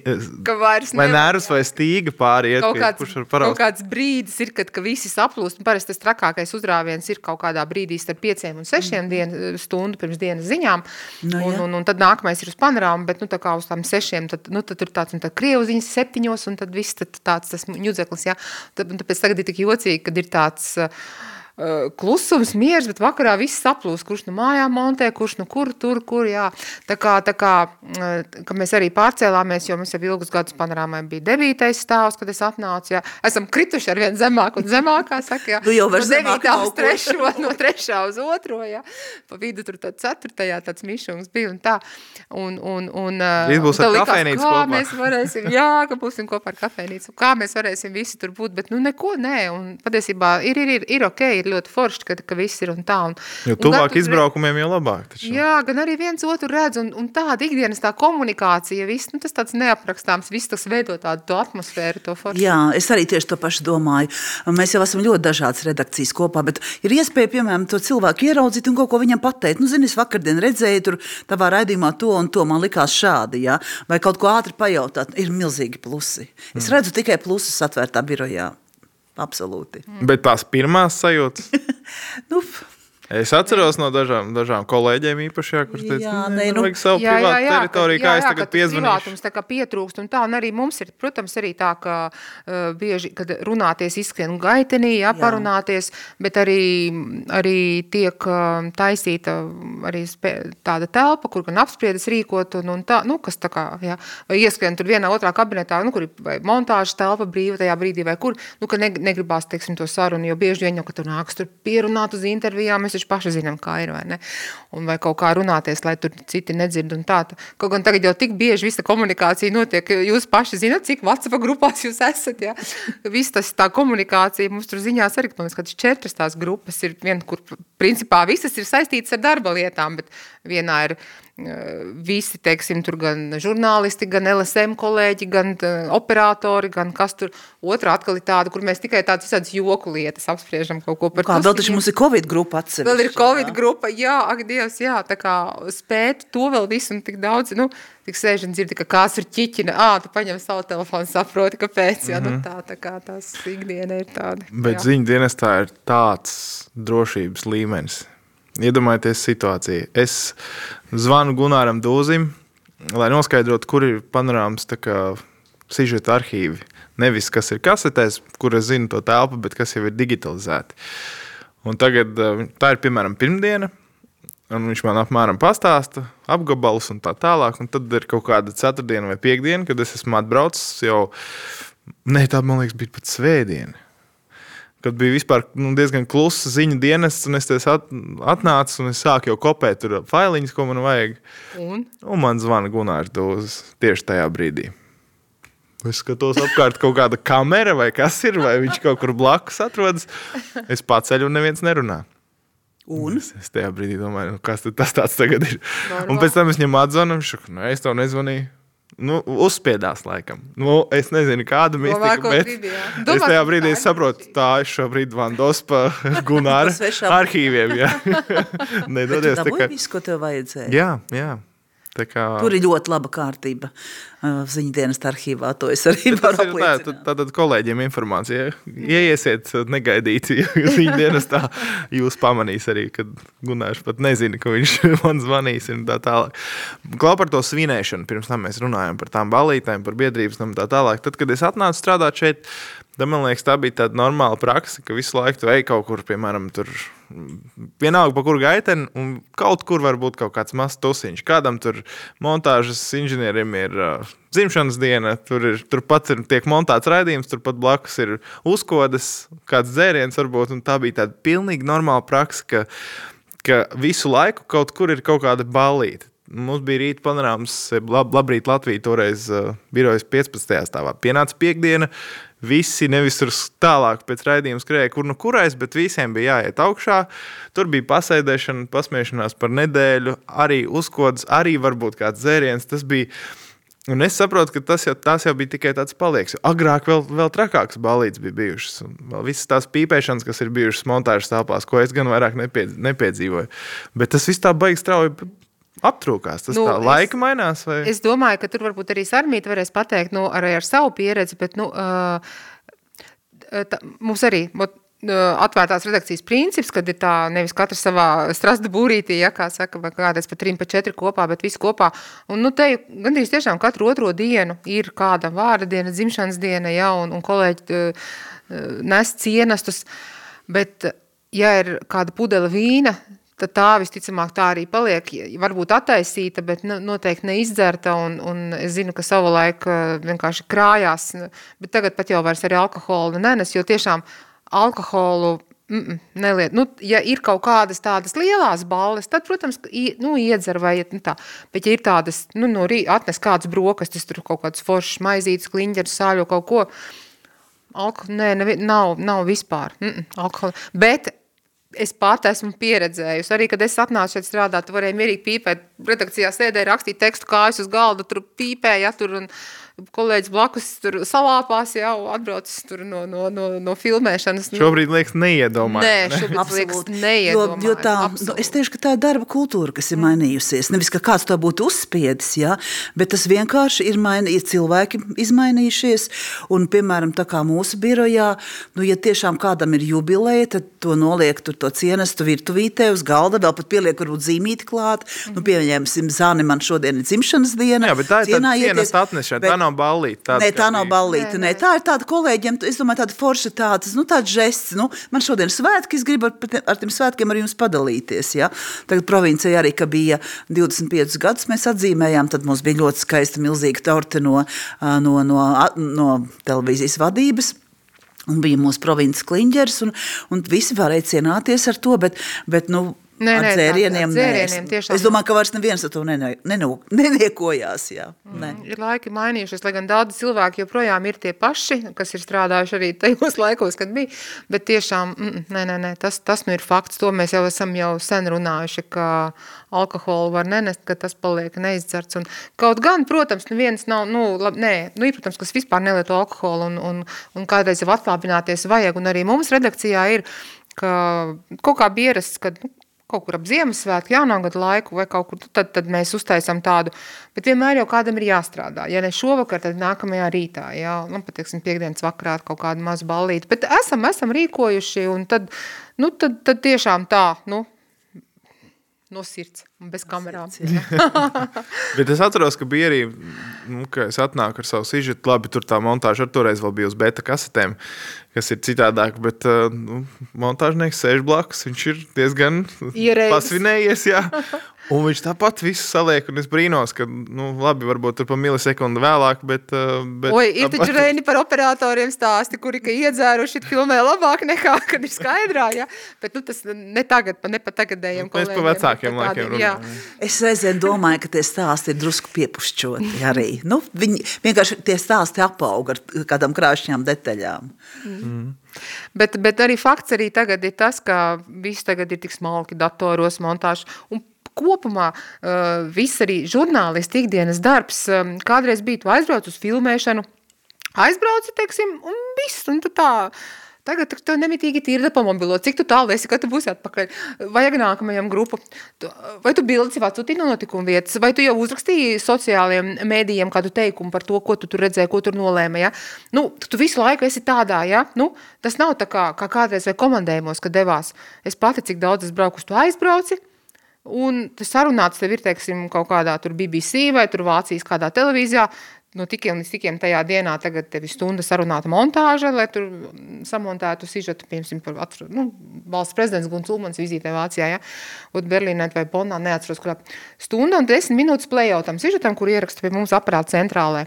S3: ka vairs
S1: vai nervs vai stīga pāriet,
S3: kaut kāds, kurš var paraust. Kaut kāds brīdis ir, kad ka visi saplūst, un parasti tas trakākais uzrāviens ir kaut kādā brīdī starp pieciem un sešiem mm. dienu, stundu pirms dienas ziņām, no, nu un, un, un tad nākamais ir uz panorāmu, bet nu tā kā uz tām sešiem, tad, nu, tad tur tāds, un tad krievu ziņas septiņos, un tad viss tad tāds tas ņudzeklis, ja, tad, un tāpēc tagad ir tik jocīgi, kad ir tāds, uh, klusums, miers, bet vakarā viss saplūst, kurš nu mājā montē, kurš nu kur, tur, kur, jā. Tā kā, tā kā, uh, ka mēs arī pārcēlāmies, jo mums jau ilgus gadus panorāmai bija devītais stāvs, kad es atnācu, jā. Esam krituši ar vien zemāk un zemākā, saka, jā.
S2: Nu jau var
S3: no
S2: zemāk
S3: uz trešo, no trešā uz otro, jā. Pa vidu tur tad ceturtajā tāds mišums bija un tā. Un, un, un, uh,
S1: Rīt būs
S3: un
S1: ar
S3: likās,
S1: kafejnīcu
S3: kā
S1: kopā.
S3: mēs varēsim, jā, ka būsim kopā ar kafejnīcu, kā mēs varēsim visi tur būt, bet nu neko, nē, un patiesībā ir, ir, ir, ir ok, ir ļoti forši, ka, ka viss ir un tā. Un,
S1: Jo
S3: un
S1: tuvāk
S3: tu-
S1: izbraukumiem, jo labāk. Taču.
S3: Jā, gan arī viens otru redz, un, un tāda ikdienas tā komunikācija, viss, nu, tas tāds neaprakstāms, viss tas veido tādu to atmosfēru, to foršu.
S2: Jā, es arī tieši to pašu domāju. Mēs jau esam ļoti dažādas redakcijas kopā, bet ir iespēja, piemēram, to cilvēku ieraudzīt un kaut ko viņam pateikt. Nu, zini, es vakardien redzēju, tur tavā raidījumā to un to man likās šādi, jā? vai kaut ko ātri pajautāt. Ir milzīgi plusi. Es redzu tikai plusus atvērtā birojā. Absolūti.
S1: Bet tās pirmās sajūtas.
S2: Nu,
S1: Es atceros no dažām, dažām kolēģiem, īpaši, jā, kurš teica,
S2: Jā,
S1: ka
S2: nē, nu-
S1: vajag savu privātu teritoriju, kā es tagad piezvanīšu.
S3: privātums tā kā pietrūkst un tā, un arī mums ir, protams, arī tā, ka uh, bieži, kad runāties izskrien gaitenī, jā,
S2: Jā.
S3: parunāties, bet arī, arī tiek uh, taisīta arī spē, tāda telpa, kur gan apspriedas rīkot, un, un tā, nu, kas tā kā, jā, vai ieskrien tur vienā otrā kabinetā, nu, kur ir vai montāžas telpa brīva tajā brīdī, vai kur, nu, ka ne, negribās, teiksim, to sarunu, jo bieži vien jau, ka tur nāks tur pierunāt uz intervijām, mēs taču paši zinām, kā ir, vai ne? Un vai kaut kā runāties, lai tur citi nedzird tā. Kaut gan tagad jau tik bieži visa komunikācija notiek, jūs paši zināt, cik WhatsApp grupās jūs esat, ja? Viss tas tā komunikācija, mums tur ziņās arī, man liekas, ka četras tās grupas ir viena, kur principā visas ir saistītas ar darba lietām, bet vienā ir eh, visi, teiksim, tur gan žurnālisti, gan LSM kolēģi, gan operatori, gan kas tur. Otra atkal ir tāda, kur mēs tikai tādas visādas joku lietas apspriežam kaut ko par
S2: kā vēl taču mums ir Covid grupa atsevišķa.
S3: Vēl ir Covid
S2: jā.
S3: grupa, jā, ak, Dievs, jā, tā kā spēt to vēl visu un tik daudz, nu, tik sēž un dzirdi, ka kāds ir ķiķina, ā, tu paņem savu telefonu, saproti, kāpēc, jā, nu, tā, tā kā tās ikdiena ir tāda.
S1: Bet ziņu dienestā ir tāds drošības līmenis. Iedomājieties situāciju. Es zvanu Gunāram Dūzim, lai noskaidrotu, kur ir panorāmas sižeta arhīvi. Nevis kas ir kasetēs, kur es zinu to telpu, bet kas jau ir digitalizēti. Un tagad eh, tā ir piemēram pirmdiena. Un viņš man apmēram pastāsta apgabalus un tā tālāk. Un tad ir kaut kāda ceturtdiena vai piekdiena, kad es esmu atbraucis jau. Nē, tā man liekas, bija pat svētdiena. Kad bija vispār nu, diezgan klusa ziņu dienests, un es at, atnācu un es sāku jau kopēt tur failiņus, ko man vajag.
S3: Un?
S1: Un man zvana Gunārs Dūzs tieši tajā brīdī. Es skatos apkārt, kaut kāda kamera vai kas ir, vai viņš kaut kur blakus atrodas. Es paceļu un neviens nerunā.
S2: Un?
S1: Es, es tajā brīdī domāju, nu, kas tas tāds tagad ir.
S3: Normāli.
S1: Un pēc tam es viņam atzvanu, viņš saka, nu, es tev nezvanīju. Nu, uzspiedās, laikam. Nu, es nezinu, kāda bet
S3: gribi, jā.
S1: es tajā brīdī
S3: tā
S1: saprotu, tā ir šobrīd vandos pa Gunāra
S2: Pa svešām.
S1: arhīviem. Nedodies, tā kā,
S2: visu, ko tev vajadzēja.
S1: jā, jā. Tā kā,
S2: Tur ir ļoti laba kārtība. Ziņu dienas arhīvā to es arī varu
S1: ir tā,
S2: apliecināt.
S1: tad, kolēģiem informācija. Ieiesiet negaidīti viņa dienestā. Jūs pamanīs arī, kad Gunārs pat nezina, ka viņš man zvanīs un tā tālāk. Klau par to svinēšanu. Pirms tam mēs runājām par tām balītēm, par biedrības un tā tālāk. Tad, kad es atnācu strādāt šeit, tad man liekas, tā bija tāda normāla praksa, ka visu laiku tu ej kaut kur, piemēram, tur. Vienalga, pa kuru gaiteni, un kaut kur var būt kaut kāds mazs tusiņš. Kādam tur montāžas inženierim ir uh, dzimšanas diena, tur ir turpat ir tiek montēts raidījums, turpat blakus ir uzkodas, kāds dzēriens varbūt. un Tā bija tāda pilnīgi normāla praksa, ka, ka visu laiku kaut kur ir kaut kāda balīta. Mums bija rīta panorāmas, lab, labrīt Latvija, toreiz uh, birojas 15. stāvā. Pienāca piekdiena, visi nevis tur tālāk pēc raidījuma skrēja, kur nu kurais, bet visiem bija jāiet augšā. Tur bija pasēdēšana, pasmiešanās par nedēļu, arī uzkodas, arī varbūt kāds dzēriens. Tas bija Un es saprotu, ka tas jau, jau bija tikai tāds palieks. jo Agrāk vēl, vēl trakāks balīts bija bijušas. Un vēl visas tās pīpēšanas, kas ir bijušas montāžas telpās, ko es gan vairāk nepiedz, nepiedzīvoju. Bet tas viss tā baigs strauji aptrūkās. Tas
S3: Nu,
S1: tā
S3: es-
S1: laika mainās. Vai?
S3: Es domāju, ka tur varbūt arī Sarmīta varēs pateikt, nu, arī ar savu pieredzi, bet, nu, uh, tā, mums arī, uh, atvērtās redakcijas princips, kad ir tā nevis katrs savā strasta būrītī, ja, kā saka, vai kādreiz pa trim, pa četri kopā, bet visi kopā. Un, nu, te gandrīz tiešām katru otro dienu ir kāda vārda diena, dzimšanas diena, ja, un, un kolēģi uh, nes cienestus, bet, ja ir kāda pudele vīna, tad tā visticamāk tā arī paliek, varbūt attaisīta, bet noteikti neizdzerta, un, un es zinu, ka savulaik vienkārši krājās, bet tagad pat jau vairs arī alkoholu nenes, jo tiešām alkoholu Mm -mm, neliet. Nu, ja ir kaut kādas tādas lielas balles, tad, protams, nu, iedzer vai nu, tā. Bet, ja ir tādas, nu, no rīta atnes kādas brokastis, tur kaut kādas foršas maizītes, kliņģeris, sāļo kaut ko, alkohol, nē, nevi, nav, nav vispār. Mm -mm, alkohol. Bet es pat esmu pieredzējusi. Arī, kad es atnācu šeit strādāt, varēju mierīgi pīpēt, redakcijā sēdēju, rakstīt tekstu kājas uz galda, tur pīpēja, ja, tur un, kolēģis blakus tur salāpās jau atbraucis tur no, no, no, no filmēšanas.
S1: Nu. Šobrīd liekas neiedomājami.
S3: Nē, šobrīd liekas neiedomājami.
S2: Jo, jo tā, nu, es teikšu, ka tā ir darba kultūra, kas ir mainījusies. Nevis, ka kāds to būtu uzspiedis, ja, bet tas vienkārši ir mainījies, cilvēki izmainījušies. Un, piemēram, tā kā mūsu birojā, nu, ja tiešām kādam ir jubileja, tad to noliek tur to cienestu virtuvītē uz galda, vēl pat pieliek varbūt zīmīti klāt. Nu, pieņemsim, Zāni, man šodien ir dzimšanas diena.
S1: Jā, bet tā ir tā cienesta atnešana. Nav ballīte.
S2: Nē, tā nav ballīte. Nē, nē. Tā ir tāda kolēģiem, es domāju, tāda forša tāds, nu, tāds žests. Nu, man šodien ir svētki, es gribu ar, ar tiem svētkiem ar jums padalīties. Ja? Tagad provincijā arī, ka bija 25 gadus mēs atzīmējām, tad mums bija ļoti skaista milzīga torte no, no, no, no televīzijas vadības. Un bija mūsu provinces kliņģers, un, un visi varēja cienāties ar to, bet, bet nu, Nē, ar nē, dzērieniem, tā, dzērieniem tiešām. Es domāju, ka vairs neviens ar to neniekojās. Jā.
S3: Mm, ne. Ir laiki mainījušies, lai gan daudzi cilvēki joprojām ir tie paši, kas ir strādājuši arī tajos laikos, kad bija, bet tiešām, mm, nē, nē, nē, tas, tas nu ir fakts, to mēs jau esam jau sen runājuši, ka alkoholu var nenest, ka tas paliek neizdzerts. Un kaut gan, protams, neviens nav, nu, labi, nē, nu, ir, protams, kas vispār nelieto alkoholu un, un, un kādreiz jau atlāpināties vajag, un arī mums redakcijā ir, ka kaut kā bierasts, kad nu, kaut kur ap Ziemassvētku, jaunā gada laiku vai kaut kur, tad, tad mēs uztaisam tādu, bet vienmēr jau kādam ir jāstrādā. Ja ne šovakar, tad nākamajā rītā, jā, nu, pateiksim, piekdienas vakarā kaut kādu mazu ballīti, bet esam, esam rīkojuši un tad, nu, tad, tad tiešām tā, nu, no sirds un bez kamerām.
S1: Bet es atceros, ka bija arī, nu, ka es atnāku ar savu sižetu, labi, tur tā montāža ar toreiz vēl bija uz beta kasetēm, kas ir citādāk, bet uh, nu, montāžnieks sēž blakus, viņš ir diezgan Ierēdis. pasvinējies, jā. Un viņš tāpat visu saliek, un es brīnos, ka, nu, labi, varbūt tur pa milisekundi vēlāk, bet... Uh, bet
S3: Oi, ir taču reini par operatoriem stāsti, kuri, ka iedzēruši filmē labāk nekā, kad ir skaidrā, ja? Bet, nu, tas ne tagad, ne pa tagadējiem
S1: kolēģiem. Mēs pa vecākiem laikiem runājam.
S2: Es reizēm domāju, ka tie stāsti ir drusku piepušķoti arī. Nu, viņi vienkārši tie stāsti apauga ar kādām krāšņām detaļām. Mm.
S3: Bet, bet arī fakts arī tagad ir tas, ka viss tagad ir tik smalki datoros, montāžu, un kopumā uh, viss arī žurnālisti ikdienas darbs, um, kādreiz bija tu aizbrauc uz filmēšanu, aizbrauci, teiksim, un viss, un tu tā, Tagad tu nemitīgi tīri pa mobilo. Cik tu tālu esi, kad tu būsi atpakaļ? Vajag nākamajam grupu. Tu, vai tu bildes jau atsūtīji no notikuma vietas? Vai tu jau uzrakstīji sociālajiem mēdījiem kādu teikumu par to, ko tu tur redzēji, ko tur nolēma? Ja? Nu, tu visu laiku esi tādā, ja? Nu, tas nav tā kā, kā kādreiz vai komandējumos, kad devās. Es pati, cik daudz es brauku, to aizbrauci, Un tas sarunāts tev ir, teiksim, kaut kādā tur BBC vai tur Vācijas kādā televīzijā, no tikiem līdz tikiem tajā dienā tagad tev ir stunda sarunāta montāža, lai tur samontētu sižetu, piemēram, par atru, nu, valsts prezidents Guns Ulmans vizītē Vācijā, ja, un Berlīnē vai Bonnā, neatceros, kurā. Stunda un desmit minūtes plējautam sižetam, kur ieraksta pie mums aparāta centrālē.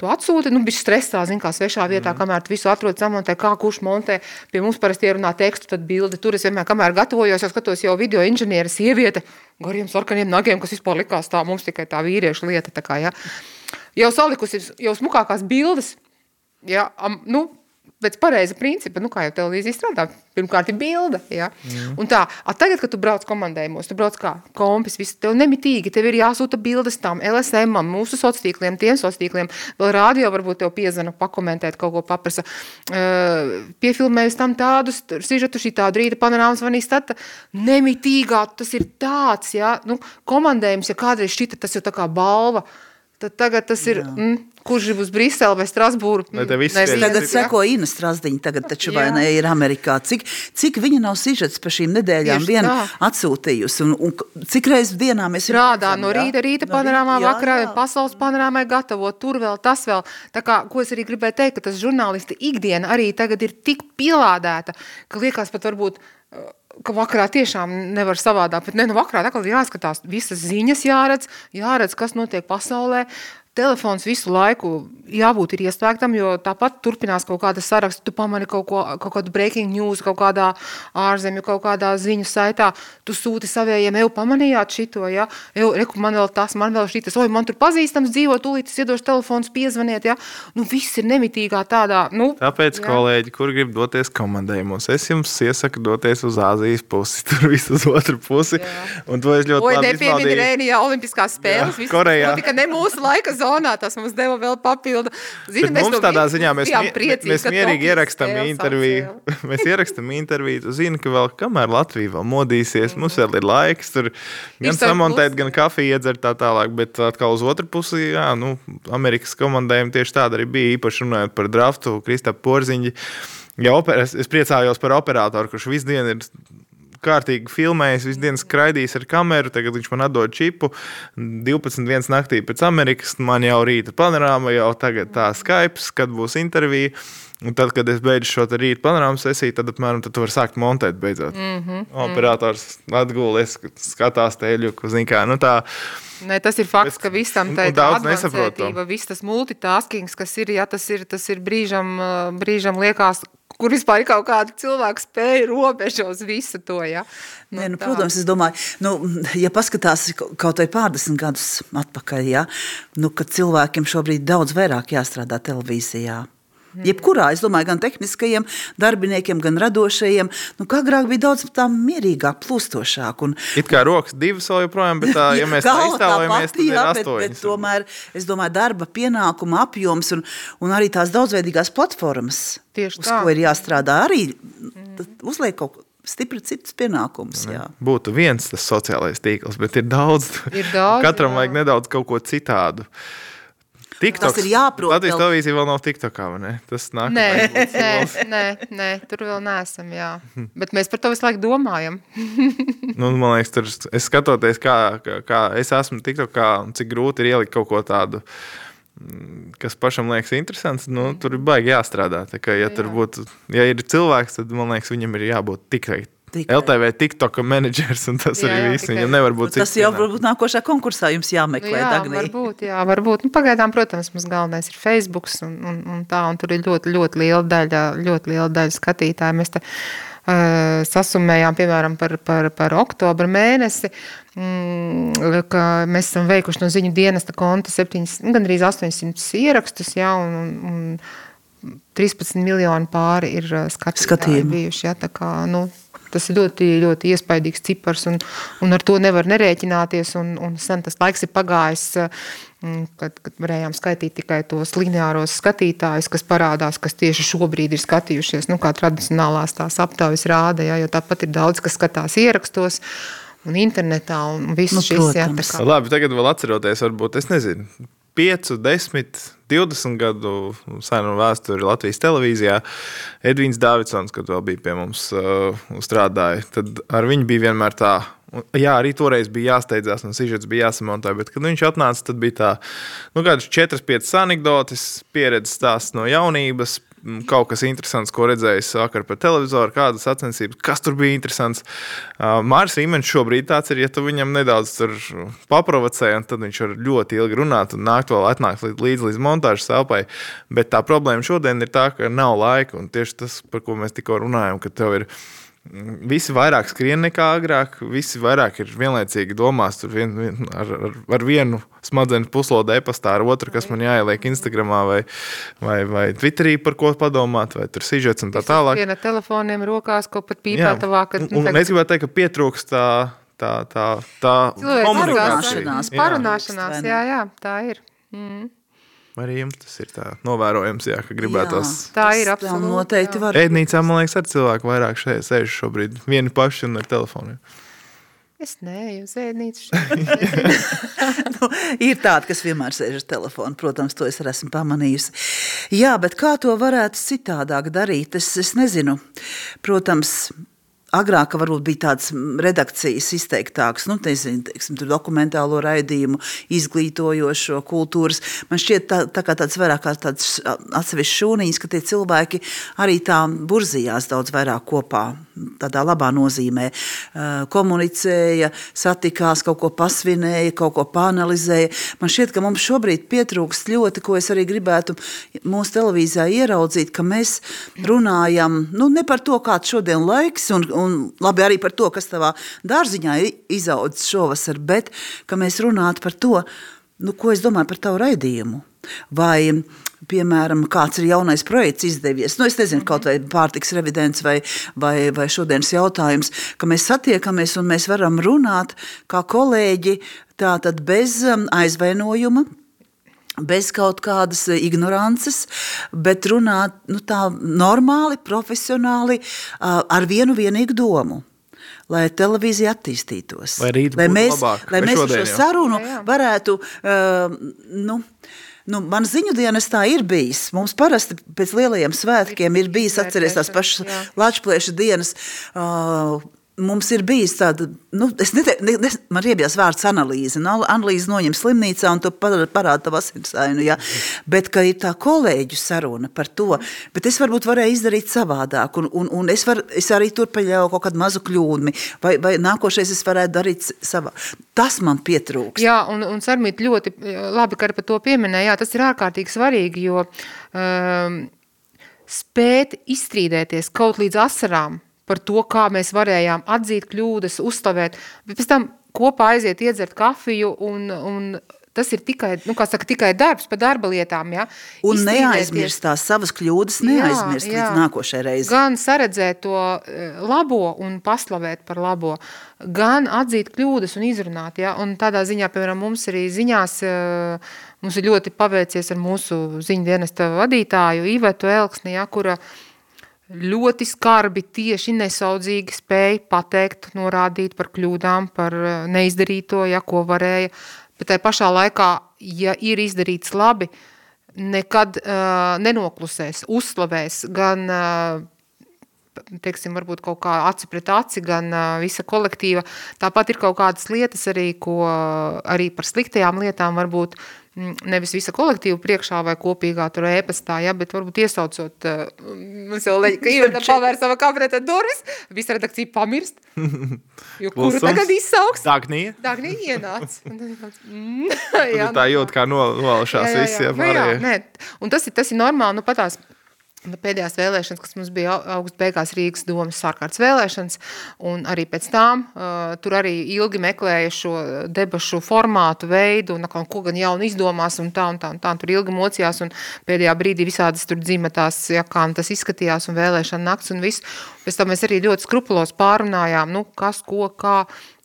S3: Tu atsūti, nu, bija stresā, zin, kā svešā vietā, mm. kamēr tu visu atrod samontē, kā kurš montē. Pie mums parasti ierunā tekstu, tad bildi. Tur es vienmēr, kamēr gatavojos, jau skatos jau video inženiera sieviete, gariem sarkaniem nagiem, kas vispār likās tā, mums tikai tā vīriešu lieta. Tā kā, ja. Jau salikusi, jau smukākās bildes, ja, am, nu, pēc pareiza principa, nu, kā jau televīzija strādā, pirmkārt ir bilde, ja? mm. un tā, tagad, kad tu brauc komandējumos, tu brauc kā kompis, visu, tev nemitīgi, tev ir jāsūta bildes tam LSM, mūsu sociātīkliem, tiem sociātīkliem, vēl rādio varbūt tev piezana pakomentēt, kaut ko paprasa, uh, piefilmējis tam tādus, sižetu šī tādu rīta panorāmas vanīs, tad nemitīgā, tas ir tāds, ja, nu, komandējums, ja kādreiz šita, tas jau tā kā balva, tad tagad tas ir, mm, kurš ir uz Briseli vai Strasbūru.
S1: Mm,
S2: tagad seko Ina Strasdiņa, tagad taču vai ne ir Amerikā. Cik, cik viņa nav sižets pa šīm nedēļām vien atsūtījusi un, un cik reiz dienā mēs
S3: Rādā no rīta, rīta no panorāmā, jā, vakarā, jā. pasaules panorāmai gatavo, tur vēl, tas vēl. Tā kā, ko es arī gribēju teikt, ka tas žurnālisti ikdiena arī tagad ir tik pielādēta, ka liekas pat varbūt ka vakarā tiešām nevar savādāk, bet ne, nu vakarā atkal jāskatās visas ziņas jāredz, jāredz, kas notiek pasaulē, telefons visu laiku jābūt ir ieslēgtam, jo tāpat turpinās kaut kāda saraksta. Tu pamani kaut, ko, kaut kādu breaking news, kaut kādā ārzemju, kaut kādā ziņu saitā. Tu sūti savējiem, jau pamanījāt šito, ja? Jau, reku, man vēl tas, man vēl šitas, oi, man tur pazīstams dzīvo, tūlīt es iedošu telefons, piezvaniet, ja? Nu, viss ir nemitīgā tādā, nu.
S1: Tāpēc,
S3: jā.
S1: kolēģi, kur grib doties komandējumos, es jums iesaku doties uz Āzijas pusi, tur viss uz otru pusi.
S3: Jā.
S1: Un to es ļoti
S3: Oi,
S1: labi
S3: nepiemini
S1: izbaudīju.
S3: Rēnijā olimpiskās spēles,
S1: Jā,
S3: viss
S1: Korejā.
S3: notika ne mūsu laika zonā, tas mums deva vēl papildu. Zini,
S1: Bet mums
S3: no
S1: tādā ziņā mēs,
S3: priecīgi,
S1: mēs mierīgi ierakstām interviju. mēs ierakstām interviju. Tu zini, ka vēl kamēr Latvija vēl modīsies, mums vēl ir laiks tur gan samontēt, gan kafiju iedzert tā tālāk. Bet atkal uz otru pusi, jā, nu, Amerikas komandējumi tieši tāda arī bija. Īpaši runājot par draftu, Kristap Porziņģi. Ja oper, es, es priecājos par operatoru, kurš visu dienu ir kārtīgi filmējis, visu dienu skraidījis ar kameru. Tagad viņš man atdod čipu. 12. dienas naktī pēc Amerikas man jau rīta panorāma, jau tagad tā Skype, kad būs intervija. Un tad, kad es beidzu šo rīta panorāmu sesiju, tad apmēram tad tu vari sākt montēt beidzot. Mm -hmm. Operators atgūlies, skatās teļuku, zin kā. Nu tā,
S3: Nē, tas ir fakts,
S1: Bet-
S3: ka visam
S1: un
S3: ir
S1: daudz nesaprot to.
S3: advancētība, viss tas multitaskings, kas ir, ja tas ir, tas ir brīžam, brīžam liekas, kur vispār ir kaut kāda cilvēka spēja robeža uz visu to, ja.
S2: Nē, nu,
S3: tā.
S2: protams, es domāju, nu, ja paskatās ka- kaut vai pārdesmit gadus atpakaļ, ja, nu, kad cilvēkiem šobrīd daudz vairāk jāstrādā televīzijā. Jebkurā, es domāju, gan tehniskajiem darbiniekiem, gan radošajiem, nu, kā agrāk bija daudz tā mierīgāk, plūstošāk. Un,
S1: it kā rokas divas vēl joprojām, bet tā, ja mēs tā iztēlojamies, tad ir
S2: jā, bet,
S1: astoņas.
S2: bet tomēr, es domāju, darba pienākuma apjoms un, un arī tās daudzveidīgās platformas,
S3: Tieši
S2: uz
S3: tā.
S2: ko ir jāstrādā, arī tad uzliek kaut ko stipri citus pienākumus. jā.
S1: būtu viens tas sociālais tīkls, bet ir daudz.
S3: Ir daudz,
S1: Katram
S3: jā.
S1: vajag nedaudz kaut ko citādu. TikToks,
S2: Tas ir jāprot
S1: Latvijas
S2: vēl.
S1: televīzija vēl nav TikTokā, vai ne? Tas nāk.
S3: Nē, nē, nē, nē, tur vēl neesam, jā. Bet mēs par to visu laiku domājam.
S1: Nu, man liekas, tur es skatoties, kā, kā, kā es esmu TikTokā un cik grūti ir ielikt kaut ko tādu. mm, Kas pašam liekas interesants, nu, tur ir baigi jāstrādā. Tā kā, ja, tur
S3: Jā.
S1: būtu, ja ir cilvēks, tad man liekas, viņam ir jābūt tikai,
S2: Tikai.
S1: LTV, TikTok menedžers, un tas
S3: Jā,
S1: arī viss. Viņam nevar būt
S2: Nu, Tas
S1: cits
S2: jau varbūt nākošā konkursā jums jāmeklē.
S3: Nu jā,
S2: Dagnī.
S3: varbūt, jā, varbūt. Nu, pagaidām, protams, mums galvenais ir Facebook un, un, un tā, un tur ir ļoti, ļoti liela daļa, ļoti liela daļa skatītāju. Mēs te uh, sasumējām, piemēram, par, par, par oktobra mēnesi, mm, ka mēs esam veikuši no ziņu dienesta konta 7, gandrīz 800 ierakstus, jā, un, un, un 13 miljoni pāri ir uh, skatītāji bijuši, jā, tā kā, nu, Tas ir ļoti, ļoti iespaidīgs cipars, un, un ar to nevar nerēķināties. Un, un sen tas laiks ir pagājis, mm, kad, kad varējām skaitīt tikai tos lineāros skatītājus, kas parādās, kas tieši šobrīd ir skatījušies, nu, kā tradicionālās tās aptaujas rāda. Ja, jo tāpat ir daudz, kas skatās ierakstos un internetā, un viss
S2: Nu,
S3: šis jā, kā.
S1: Labi, tagad vēl atceroties, varbūt es nezinu. 5, 10, 20 gadu senu vēsturi Latvijas televīzijā. Edvīns Davidsons, kad vēl bija pie mums uh, strādāja, tad ar viņu bija vienmēr tā. Jā, arī toreiz bija jāsteidzās, un sižets bija jāsamontē, bet, kad viņš atnāca, tad bija tā, nu, kādas 4, 5 anekdotas, pieredzes stāsts no jaunības, kaut kas interesants, ko redzējis vakar par televizoru, kādas sacensības, kas tur bija interesants. Mārcis Rīmenis šobrīd tāds ir, ja tu viņam nedaudz paprovocē, tad viņš var ļoti ilgi runāt un nākt vēl atnākt līdz, līdz, līdz montāžas telpai. Bet tā problēma šodien ir tā, ka nav laika, un tieši tas, par ko mēs tikko runājam, ka tev ir mm, Visi vairāk skrien nekā agrāk, visi vairāk ir vienlaicīgi domās tur vien, vien, ar, ar, ar vienu smadzenes puslodē e-pastā, ar otru, kas man jāieliek Instagramā vai, vai, vai Twitterī, par ko padomāt, vai tur sižets un tā tālāk.
S3: Viena telefoniem rokās, ko pat
S1: Jā.
S3: pīpē tavā, ka
S1: Un- un es gribētu teikt, ka pietrūkst tā, tā, tā, tā
S3: Cilvēks
S2: Parunāšanās.
S3: parunāšanās,
S2: jā,
S3: jā, tā ir. Mm.
S1: Arī jums tas ir tā novērojams, jā, ka gribētos.
S3: Tā
S2: tas
S3: ir
S2: tā
S3: absolūti,
S2: Noteikti
S3: jā.
S2: var.
S1: Ēdnīcā, man liekas, ar cilvēku vairāk šeit sēž šobrīd. Vieni paši un ar telefoniem.
S3: Es neju uz ēdnīcu.
S2: nu, ir tādi, kas vienmēr sēž ar telefonu. Protams, to es arī esmu pamanījusi. Jā, bet kā to varētu citādāk darīt? Es, es nezinu. Protams, agrāk varbūt bija tādas redakcijas izteiktākas, nu, teiksim, teiksim, dokumentālo raidījumu, izglītojošo kultūras. Man šķiet tā, tā kā tāds vairāk kā tāds atsevišķs šūniņš, ka tie cilvēki arī tā burzījās daudz vairāk kopā, tādā labā nozīmē. Komunicēja, satikās, kaut ko pasvinēja, kaut ko panalizēja. Man šķiet, ka mums šobrīd pietrūkst ļoti, ko es arī gribētu mūsu televīzijā ieraudzīt, ka mēs runājam nu, ne par to, kāds šodien laiks, un, un labi arī par to, kas tavā dārziņā izaudzis šovasar, bet ka mēs runātu par to, nu, ko es domāju par tavu raidījumu. Vai, piemēram, kāds ir jaunais projekts izdevies. Nu, es nezinu, kaut vai pārtiks revidents vai, vai, vai šodienas jautājums, ka mēs satiekamies un mēs varam runāt kā kolēģi tātad bez um, aizvainojuma, bez kaut kādas ignorances, bet runāt nu, tā normāli, profesionāli, ar vienu vienīgu domu. Lai televīzija attīstītos,
S1: lai,
S2: lai mēs,
S1: labāk,
S2: lai mēs
S1: šodien,
S2: šo sarunu jā, jā. varētu uh, nu, Nu, man ziņu dienas tā ir bijis. Mums parasti pēc lielajiem svētkiem ir bijis atcerēties tās pašas Latvijas dienas. Uh, Mums ir bijis tāda, nu, es neteiktu, ne, ne, man iebijās vārds analīze. Nu, analīze noņem slimnīcā un tu parāda tavu asinsainu, ja? bet ka ir tā kolēģu saruna par to, bet es varbūt varēju izdarīt savādāk, un, un, un es, var, es arī tur paļauju kaut kādu mazu kļūdmi, vai, vai nākošais es varētu darīt savā. Tas man pietrūks.
S3: Jā, un, un Sarmīt ļoti labi, ka par to pieminēja, jā, tas ir ārkārtīgi svarīgi, jo um, spēt izstrīdēties kaut līdz asarām, par to, kā mēs varējām atzīt kļūdas, uzslavēt, bet pēc tam kopā aiziet iedzert kafiju un, un tas ir tikai, nu, kā saka, tikai darbs pa darba lietām, ja?
S2: Un neaizmirst tās savas kļūdas, neaizmirst jā, jā. līdz nākošai reizei.
S3: Gan saredzēt to labo un paslavēt par labo, gan atzīt kļūdas un izrunāt, ja? Un tādā ziņā, piemēram, mums arī ziņās, mums ir ļoti paveicies ar mūsu ziņu dienesta vadītāju Ivetu Elksni, ja, kura ļoti skarbi, tieši nesaudzīgi spēja pateikt, norādīt par kļūdām, par eh, neizdarīto, ja ko varēja. Bet tajā pašā laikā, ja ir izdarīts labi, nekad uh, nenoklusēs, uzslavēs gan uh, teiksim, varbūt kaut kā aci pret aci, gan uh, visa kolektīva. Tāpat ir kaut kādas lietas arī, ko arī par sliktajām lietām varbūt uh, nevis visa kolektīva priekšā vai kopīgā tur ēpastā, ja, bet varbūt iesaucot, uh, mums jau leģi, ka Iveta pavēr sava kabineta durvis, visa redakcija pamirst, jo kuru Klusums. tagad izsauks?
S1: Dagnija.
S3: Dagnija ienāc.
S1: mm, jā, tā jūt, kā novalšās visi, ja pārējie.
S3: Nu, jā, nē, un tas ir, tas ir normāli, nu patās, Nu, pēdējās vēlēšanas, kas mums bija august beigās Rīgas domas sārkārtas vēlēšanas, un arī pēc tām uh, tur arī ilgi meklēja šo debašu formātu, veidu, un ko gan jaunu izdomās, un tā, un tā, un tā, un tur ilgi mocījās, un pēdējā brīdī visādas tur dzimetās, ja kā tas izskatījās, un vēlēšana nakts un viss. Pēc tam mēs arī ļoti skrupulos pārunājām, nu, kas, ko, kā,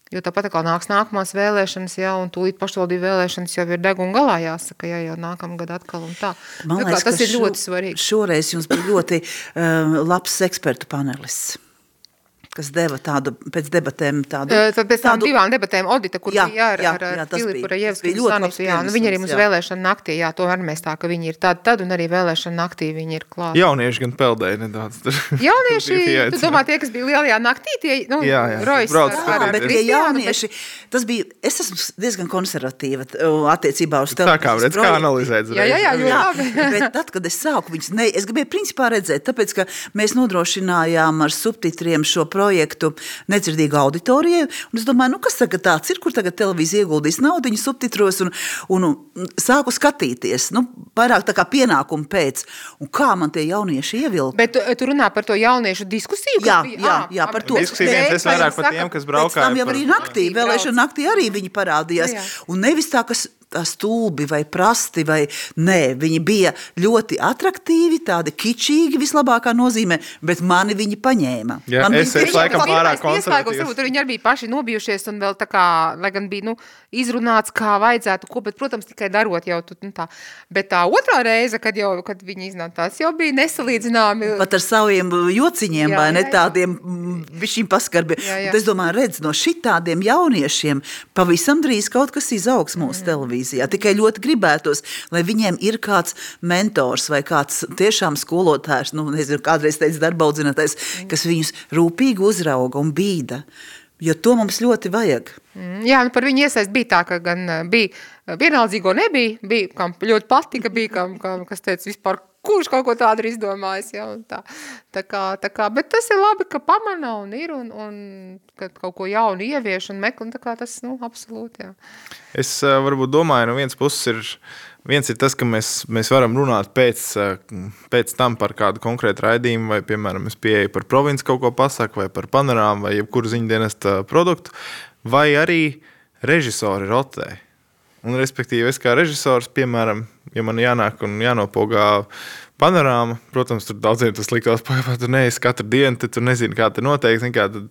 S3: Jo tāpat kā nāks nākamās vēlēšanas, ja, un tūlīt pašvaldību vēlēšanas jau ir deguna galā jāsaka, ja jau nākamgad atkal un tā.
S2: Man liekas,
S3: tas ir
S2: šo,
S3: ļoti svarīgi.
S2: Šoreiz jums bija ļoti uh, labs ekspertu panelis kas deva tādu pēc debatēm tādu.
S3: Tad pēc tādu, divām debatēm Odita, kur jā, bija ar, jā, ar, ar Filipu Rajevsku un Sanitu, jā, nu viņi arī mums jā. vēlēšana naktī, jā, to arī mēs tā, ka viņi ir tad, tad un arī vēlēšana naktī viņi ir klāt.
S1: Jaunieši gan peldēja nedaudz. Tur.
S3: Jaunieši, tu domā tie, kas bija lielajā naktī, tie, nu, jā, jā. Rojas
S1: Brauc,
S2: ar, ar, bet tie jaunieši, tas bija, es esmu diezgan konservatīva attiecībā uz
S1: televīzijas. Tā kā redz, kā analizēt.
S3: Jā, jā, jā, jā,
S2: bet tad, kad es sāku viņus, ne, es gribēju principā redzēt, tāpēc, ka mēs nodrošinājām ar subtitriem šo projektu nedzirdīgu auditorijai. Es domāju, nu, kas tagad tāds ir, kur tagad televīzija ieguldīs naudu subtitros un, un, un sāku skatīties. Nu, vairāk tā kā pienākumu pēc. Un kā man tie jaunieši ievilka?
S3: Bet tu, tu runā par to jauniešu diskusiju?
S2: Jā, bija, jā, jā, par to.
S1: Diskusija viens vairāk par tiem, kas braukā.
S2: Tam jau arī naktī, vēlēšana naktī arī viņi parādījās. Jā, jā. Un nevis tā, kas stulbi vai prasti. Vai, nē, viņi bija ļoti attraktīvi, tādi kičīgi vislabākā nozīmē, bet mani viņi paņēma.
S1: Jā, Man es esmu laikam pārāk konservatīvs.
S3: Tur viņi arī bija paši nobijušies un vēl tā kā, lai gan bija nu, izrunāts, kā vajadzētu, ko, bet, protams, tikai darot jau tu, nu, tā. Bet tā otrā reize, kad, jau, kad viņi iznāk, tās jau bija nesalīdzināmi.
S2: Pat ar saviem jociņiem, jā, vai ne jā, jā. tādiem višķiem paskarbiem. Es domāju, redz, no šitādiem jauniešiem pavisam drīz kaut kas izaugs mūsu mm. televīzijā. Tikai ļoti gribētos, lai viņiem ir kāds mentors vai kāds tiešām skolotājs, nu, nezinu, kādreiz teica darba audzinātais, kas viņus rūpīgi uzrauga un bīda. Jo to mums ļoti vajag.
S3: Mm, jā, nu par viņu iesaist bija tā, ka gan eh, bija eh, vienaldzīgo nebija, bija, kam ļoti patika, bija, kam, kam kas teica vispār, kurš kaut ko tādu ir izdomājis, ja, un tā, tā kā, tā kā, bet tas ir labi, ka pamana un ir, un, un kad kaut ko jaunu ievieš un meklē, tā kā tas, nu, absolūti, jā.
S1: Es uh, varbūt domāju, no vienas puses ir, viens ir tas, ka mēs, mēs varam runāt pēc, uh, pēc tam par kādu konkrētu raidījumu, vai, piemēram, es pieeju par provinci kaut ko pasaku, vai par panorāmu, vai jebkuru ziņdienesta produktu, vai arī režisori rotē. Un, respektīvi, es kā režisors, piemēram, ja man jānāk un jānopogā panorāma, protams, tur daudziem tas liktos, ka tur neesi katru dienu, tad tu nezini, kā tas notiek, kā tad,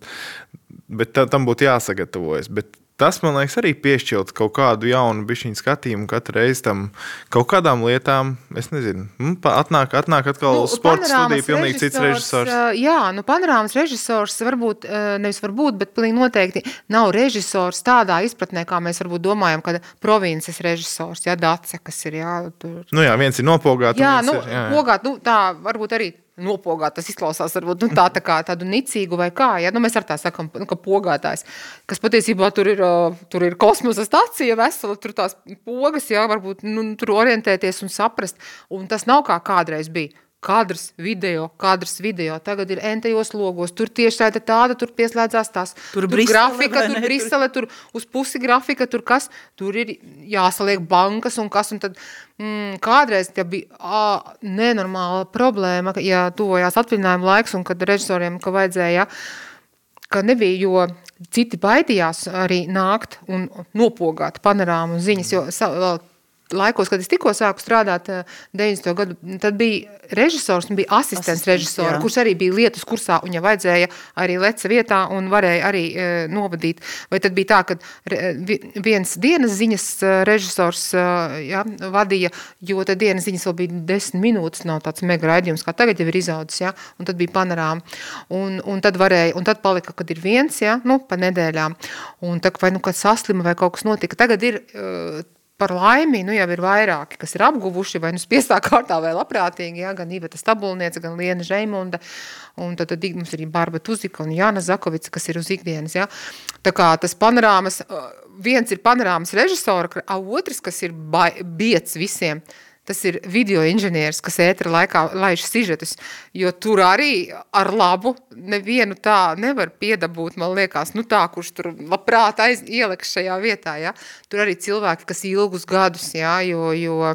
S1: bet tam būtu jāsagatavojas. Bet tas, man liekas, arī piešķilt kaut kādu jaunu bišķiņu skatījumu katru reizi tam kaut kādām lietām. Es nezinu, mm, atnāk, atnāk atkal nu, sporta studija, pilnīgi cits režisors.
S3: Jā, nu panorāmas režisors varbūt, nevis varbūt, bet pilnīgi noteikti nav režisors tādā izpratnē, kā mēs varbūt domājam, kad provinces režisors, jā, Dace, kas ir, jā, tur.
S1: Nu jā, viens ir nopogāt.
S3: Jā, nu, ir, jā, jā. pogāt, nu tā varbūt arī nopogāt. Tas izklausās varbūt nu, tā, tā kā tādu nicīgu vai kā. Ja? Nu, mēs ar tā sakām, nu, ka pogātājs, kas patiesībā tur ir, tur ir kosmosa stacija vesela, tur tās pogas, jā, varbūt nu, tur orientēties un saprast. Un tas nav kā kādreiz bija kadrs, video, kadrs, video. Tagad ir entajos logos. Tur tieši tāda tāda, tur pieslēdzās tās.
S2: Tur, tur Brisele,
S3: grafika, tur Brisele, tur uz pusi grafika, tur kas. Tur ir jāsaliek bankas un kas. Un tad mm, kādreiz ja bija ā, nenormāla problēma, ja tuvojās atvaļinājuma laiks un kad režisoriem, ka vajadzēja, ja, ka nebija, jo citi baidījās arī nākt un nopogāt panorāmu ziņas, jo vēl laikos, kad es tikko sāku strādāt 90. gadu, tad bija režisors un bija asistents, asistents režisors, jā. kurš arī bija lietas kursā un ja vajadzēja arī leca vietā un varēja arī e, novadīt. Vai tad bija tā, ka viens dienas ziņas režisors jā, vadīja, jo tad dienas ziņas vēl bija desmit minūtes, nav tāds mega raidījums, kā tagad jau ir izaudzis, jā, un tad bija panorāma. Un, un tad varēja, un tad palika, kad ir viens, jā, nu, pa nedēļām. Un tā, vai nu, kad saslima vai kaut kas notika, tagad ir par laimi nu, jau ir vairāki, kas ir apguvuši vai nu spiestā kārtā vai labprātīgi, ja, gan Iveta Stabulniece, gan Liena Žeimunda, un tad, tad mums ir Barba Tuzika un Jāna Zakovica, kas ir uz ikdienas. Ja. Tā kā tas panorāmas, viens ir panorāmas režisora, a otrs, kas ir biets visiem, tas ir video inženieris, kas ētera laikā laiž sižetus, jo tur arī ar labu nevienu tā nevar piedabūt, man liekas, nu tā, kurš tur labprāt aiz, ieliks šajā vietā, ja? Tur arī cilvēki, kas ilgus gadus, ja? jo, jo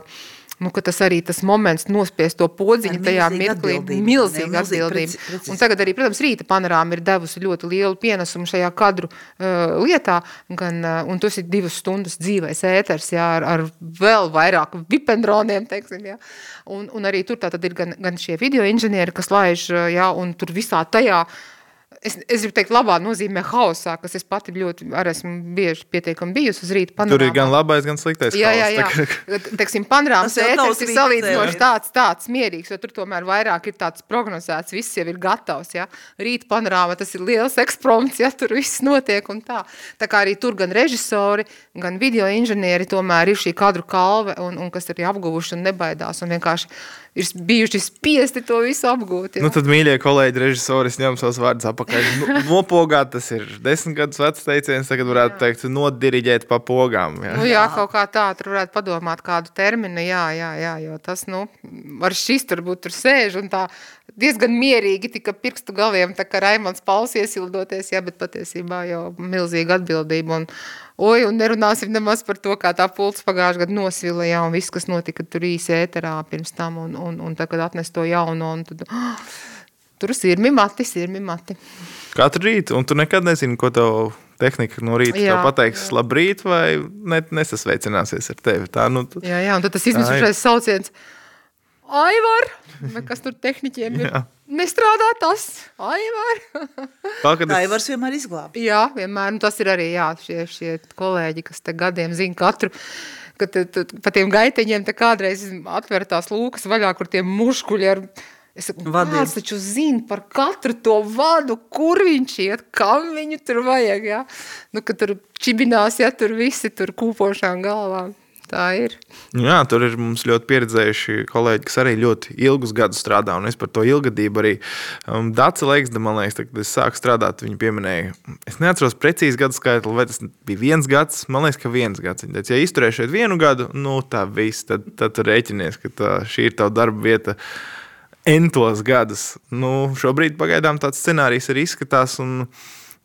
S3: nu, tas arī tas moments nospiest to podziņu tajā mirklī, milzīga atbildība. Preci, un tagad arī, protams, rīta panorāma ir devusi ļoti lielu pienesumu šajā kadru uh, lietā, gan, uh, un tas ir divas stundas dzīvais ēters, jā, ar, ar vēl vairāk vipendroniem, teiksim, jā. Un, un arī tur tātad ir gan, gan šie video inženieri, kas laiž, jā, un tur visā tajā uh, es, es gribu teikt, labā nozīmē haosā, kas es pati ļoti arī esmu bieži pietiekami bijusi uz rīta panorāmā.
S1: Tur ir gan labais, gan sliktais
S3: jā, jā, jā. Tā, Teiksim, panorāmas ēters ir salīdzinoši tāds, tāds mierīgs, jo tur tomēr vairāk ir tāds prognozēts, viss jau ir gatavs, ja. Rīta panorāma, tas ir liels ekspromts, ja, tur viss notiek un tā. Tā kā arī tur gan režisori, gan video inženieri tomēr ir šī kadru kalve un, un kas ir apguvuši un nebaidās un vienkārši ir bijuši spiesti to visu apgūt.
S1: Jā. Nu, tad, mīļie kolēģi, režisori, ņem savus vārdus apakaļ. Nu, nopogāt, tas ir desmit gadus vecs teiciens, tagad varētu jā. teikt, nodiriģēt pa pogām.
S3: Jā. Nu, jā, kaut kā tā, tur varētu padomāt kādu terminu, jā, jā, jā, jo tas, nu, var šis tur būt tur sēž un tā diezgan mierīgi tika pirkstu galiem, tā kā Raimons Pauls iesildoties, jā, bet patiesībā jau milzīga atbildība un, Oi, un nerunāsim nemaz par to, kā tā pults pagājušajā gadā nosvila, jā, un viss, kas notika tur īsi ēterā pirms tam, un, un, un tagad atnes to jauno, un tad, oh, tur sirmi mati, sirmi mati.
S1: Katru rītu, un tu nekad nezini, ko tev tehnika no rīta jā, pateiks jā. labrīt, vai ne, nesasveicināsies ar tevi. Tā, nu.
S3: Jā, jā, un tas izmisušais sauciens, Aivar, kas tur tehniķiem ir? Jā. Nestrādā tas, Aivar.
S2: Tā, kad es... Aivars vienmēr izglāb.
S3: Jā, vienmēr, un tas ir arī, jā, šie, šie kolēģi, kas te gadiem zina katru, ka te, te, pa tiem gaiteņiem te kādreiz atver tās lūkas vaļā, kur tie muškuļi ar, Es saku, kāds taču zina par katru to vadu, kur viņš iet, kam viņu tur vajag, ja? Nu, ka tur čibinās, ja tur visi tur kūpošām galvām. Tā ir.
S1: Jā, tur ir mums ļoti pieredzējuši kolēģi, kas arī ļoti ilgus gadus strādā. Un es par to ilgadību arī um, Dācis Leiksda, man liekas, tad, kad es sāku strādāt, viņa pieminēja, es neatceros precīzi gadu skaitli, vai tas bija viens gads. Man liekas, ka viens gads. Viņa teica, ja izturēšu šeit vienu gadu, nu tā viss, tad, tad tu rēķinies, ka tā, šī ir tava darba vieta. Entos gadus. Nu, šobrīd pagaidām tāds scenārijs arī izskatās. Un,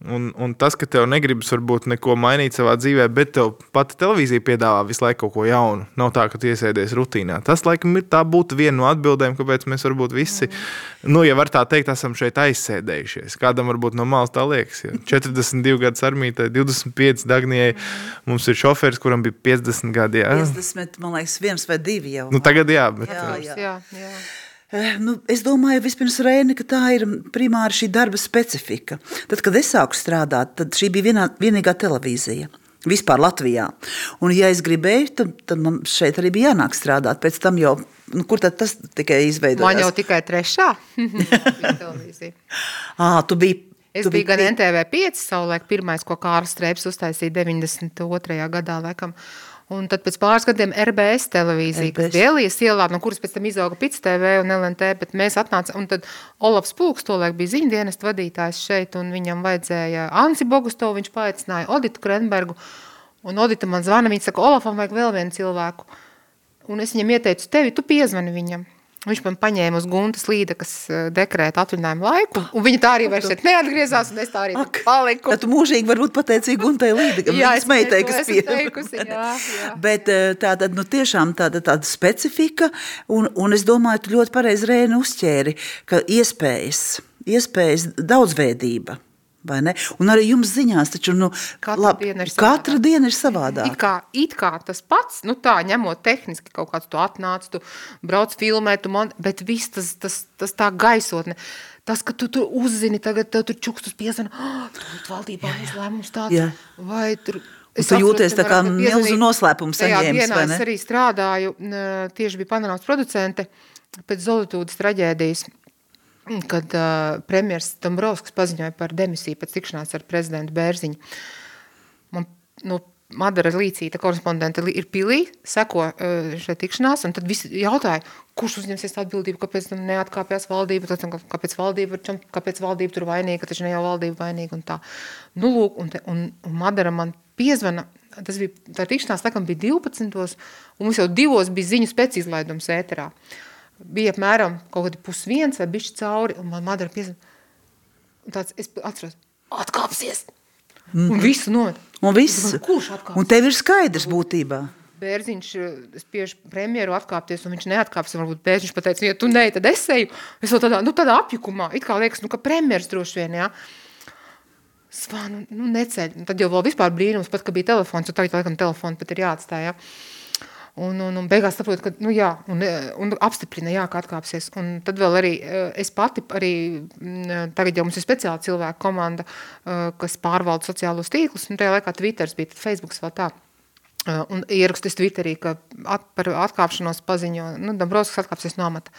S1: Un, un tas, ka tev negribas varbūt neko mainīt savā dzīvē, bet tev pati televīzija piedāvā visu laiku kaut ko jaunu. Nav tā, ka tu iesēdies rutīnā. Tas, laikam, ir tā būtu viena no atbildēm, kāpēc mēs varbūt visi, nu, ja var tā teikt, esam šeit aizsēdējušies. Kādam varbūt no malas tā liekas. Ja 42 gadus armijai, 25 Dagnijai, mums ir šoferis, kuram bija 50 gadi. Jā.
S2: 50, man liekas, viens vai divi jau.
S1: Nu, tagad jā, bet
S2: Jā,
S3: Jā, jā. jā.
S2: Eh, Nu, es domāju, vispirms, Reini, ka tā ir primāri šī darba specifika. Tad, kad es sāku strādāt, tad šī bija vienā, vienīgā televīzija. Vispār Latvijā. Un, ja es gribēju, tad, tad man šeit arī bija jānāk strādāt. Pēc tam jau, nu, kur tad tas tikai izveidojās?
S3: Man jau tikai trešā televīzija.
S2: À, tu biji.
S3: Es
S2: tu
S3: biju gan
S2: pi-
S3: NTV5, savulaik pirmais, ko Kārlis Streips uztaisīja 92. gadā, laikam. Un tad pēc pāris gadiem RBS televīzija, kas
S2: RBS.
S3: bija Elijas ielā, no kuras pēc tam izauga Pits TV un LNT, bet mēs atnācām, un tad Olafs Pūks tolaik bija ziņdienas vadītājs šeit, un viņam vajadzēja Ansi Bogustovu, viņš paaicināja Oditu Krenbergu, un Odita man zvana, viņa saka, Olafam vajag vēl vienu cilvēku. Un es viņam ieteicu tevi, tu piezvani viņam. Viņš man paņēma uz Guntas līdekas eh, dekrēta atvaļinājumu laiku, un viņa tā arī vairs šeit neatgriezās, un es tā arī
S2: Ak,
S3: paliku.
S2: Tad mūžīgi vari būt pateicīga Guntai Līdegam.
S3: Jā,
S2: viņas meitai, kas
S3: esmu
S2: pie-
S3: teikusi, jā, jā.
S2: Bet eh, tā tad nu, tiešām tāda, tāda specifika, un, un es domāju, tu ļoti pareizi rēni uzķēri, ka iespējas, iespējas daudzveidība. Vai ne? Un arī jums ziņās, taču nu,
S3: Katra diena ir
S2: katra
S3: savādāk.
S2: diena ir savādāk.
S3: It kā, it kā tas pats, nu tā, ņemot tehniski kaut kāds, tu atnāc, tu brauc filmē, tu man, bet viss tas, tas, tas tā gaisotne, tas, ka tu tur uzzini, tagad tev tur čukstus piezvana, oh, tur valdībā būs lēmums tāds,
S2: Jā.
S3: vai tur...
S2: Un tu jūties tā kā milzu
S3: Tajā
S2: saņēmis,
S3: dienā
S2: vai ne?
S3: es arī strādāju, tieši bija panorāmas producente pēc Zolitūdas traģēdijas, kad uh, premjers Dombrovskis paziņoja par demisiju pēc tikšanās ar prezidentu Bērziņu. Man, nu, Madara Līcīta korespondente ir pilī, seko uh, šai tikšanās, un tad visi jautāja, kurš uzņemsies atbildību, kāpēc tam neatkāpjas valdība, tad, kā- kāpēc valdība, čam- kāpēc valdība tur vainīga, taču ne jau valdība vainīga un tā. Nu, lūk, un, te, un, un Madara man piezvana, tas bija, tā tikšanās, laikam, bija 12. un mums jau divos bija ziņu spēcizlaidums ēterā. Bija apmēram kaut kādi pusviens vai bišķi cauri, un man Madara piezvana, un tāds, es atceros, atkāpsies! Un visu nomet.
S2: Un viss.
S3: Kurš atkāpsies?
S2: Un tev ir skaidrs būtībā.
S3: Bērziņš spiež premjeru atkāpties, un viņš neatkāpjas. Varbūt Bērziņš pateica, ja tu ne, tad es eju. Es vēl tādā, nu, tādā apjukumā, it kā liekas, nu, ka premjeras droši vien, jā. Svānu, nu, neceļ. Tad jau vēl vispār brīnums, pat, ka bija telefons, un tagad, laikam, telefonu pat ir jāatstāj, jā. Un, un, un beigās saprotu, ka, nu jā, un, eh, un apstiprina, jā, ka atkāpsies. Un tad vēl arī eh, es pati arī, mm, tagad jau mums ir speciāla cilvēka komanda, eh, kas pārvalda sociālos tīklus, un tajā laikā Twitters bija, tad Facebooks vēl tā. Un ierakstu es Twitterī, ka at, par atkāpšanos paziņo, nu, Dombrovskis atkāpsies no amata.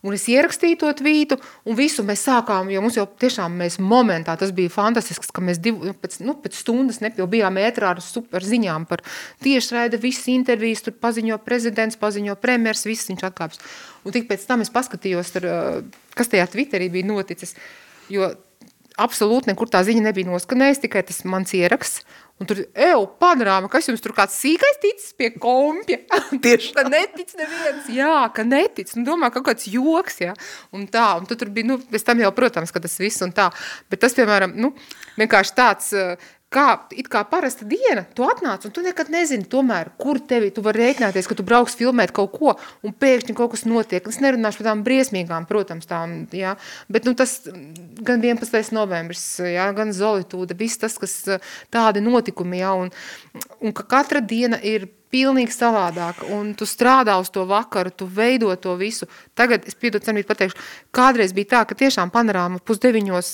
S3: Un es ierakstīju to tvītu, un visu mēs sākām, jo mums jau tiešām mēs momentā, tas bija fantastisks, ka mēs divu, nu, pēc, nu, pēc stundas ne, jau bijām ētrā ar super ziņām par tiešraida, visas intervijas, tur paziņo prezidents, paziņo premjers, viss viņš atkāps. Un tik pēc tam es paskatījos, uh, kas tajā Twitterī bija noticis, jo absolūti nekur tā ziņa nebija noskanējusi, tikai tas mans ieraksts. Un tur, ej, panorāma, kas jums tur kāds sīkais ticis pie kompja?
S2: Tieši
S3: tā. netic neviens, jā, ka netic. Nu, domā, kaut kāds joks, jā. Un tā, un tu tur bija, nu, pēc tam jau, protams, ka tas viss un tā. Bet tas, piemēram, nu, vienkārši tāds, uh, kā, kā parasta diena, tu atnāc un tu nekad nezini tomēr, kur tevi, tu vari rēķināties, ka tu brauks filmēt kaut ko un pēkšņi kaut kas notiek. Es nerunāšu par tām briesmīgām, protams, tām, jā, bet nu tas mm, gan 11. novembris, jā, gan Zolitūda, viss tas, kas uh, tādi notikumi, jā, un, un ka katra diena ir pilnīgi savādāk, un tu strādā uz to vakaru, tu veido to visu. Tagad, es piedod cenīt pateikšu, kādreiz bija tā, ka tiešām panorāma pusdeviņos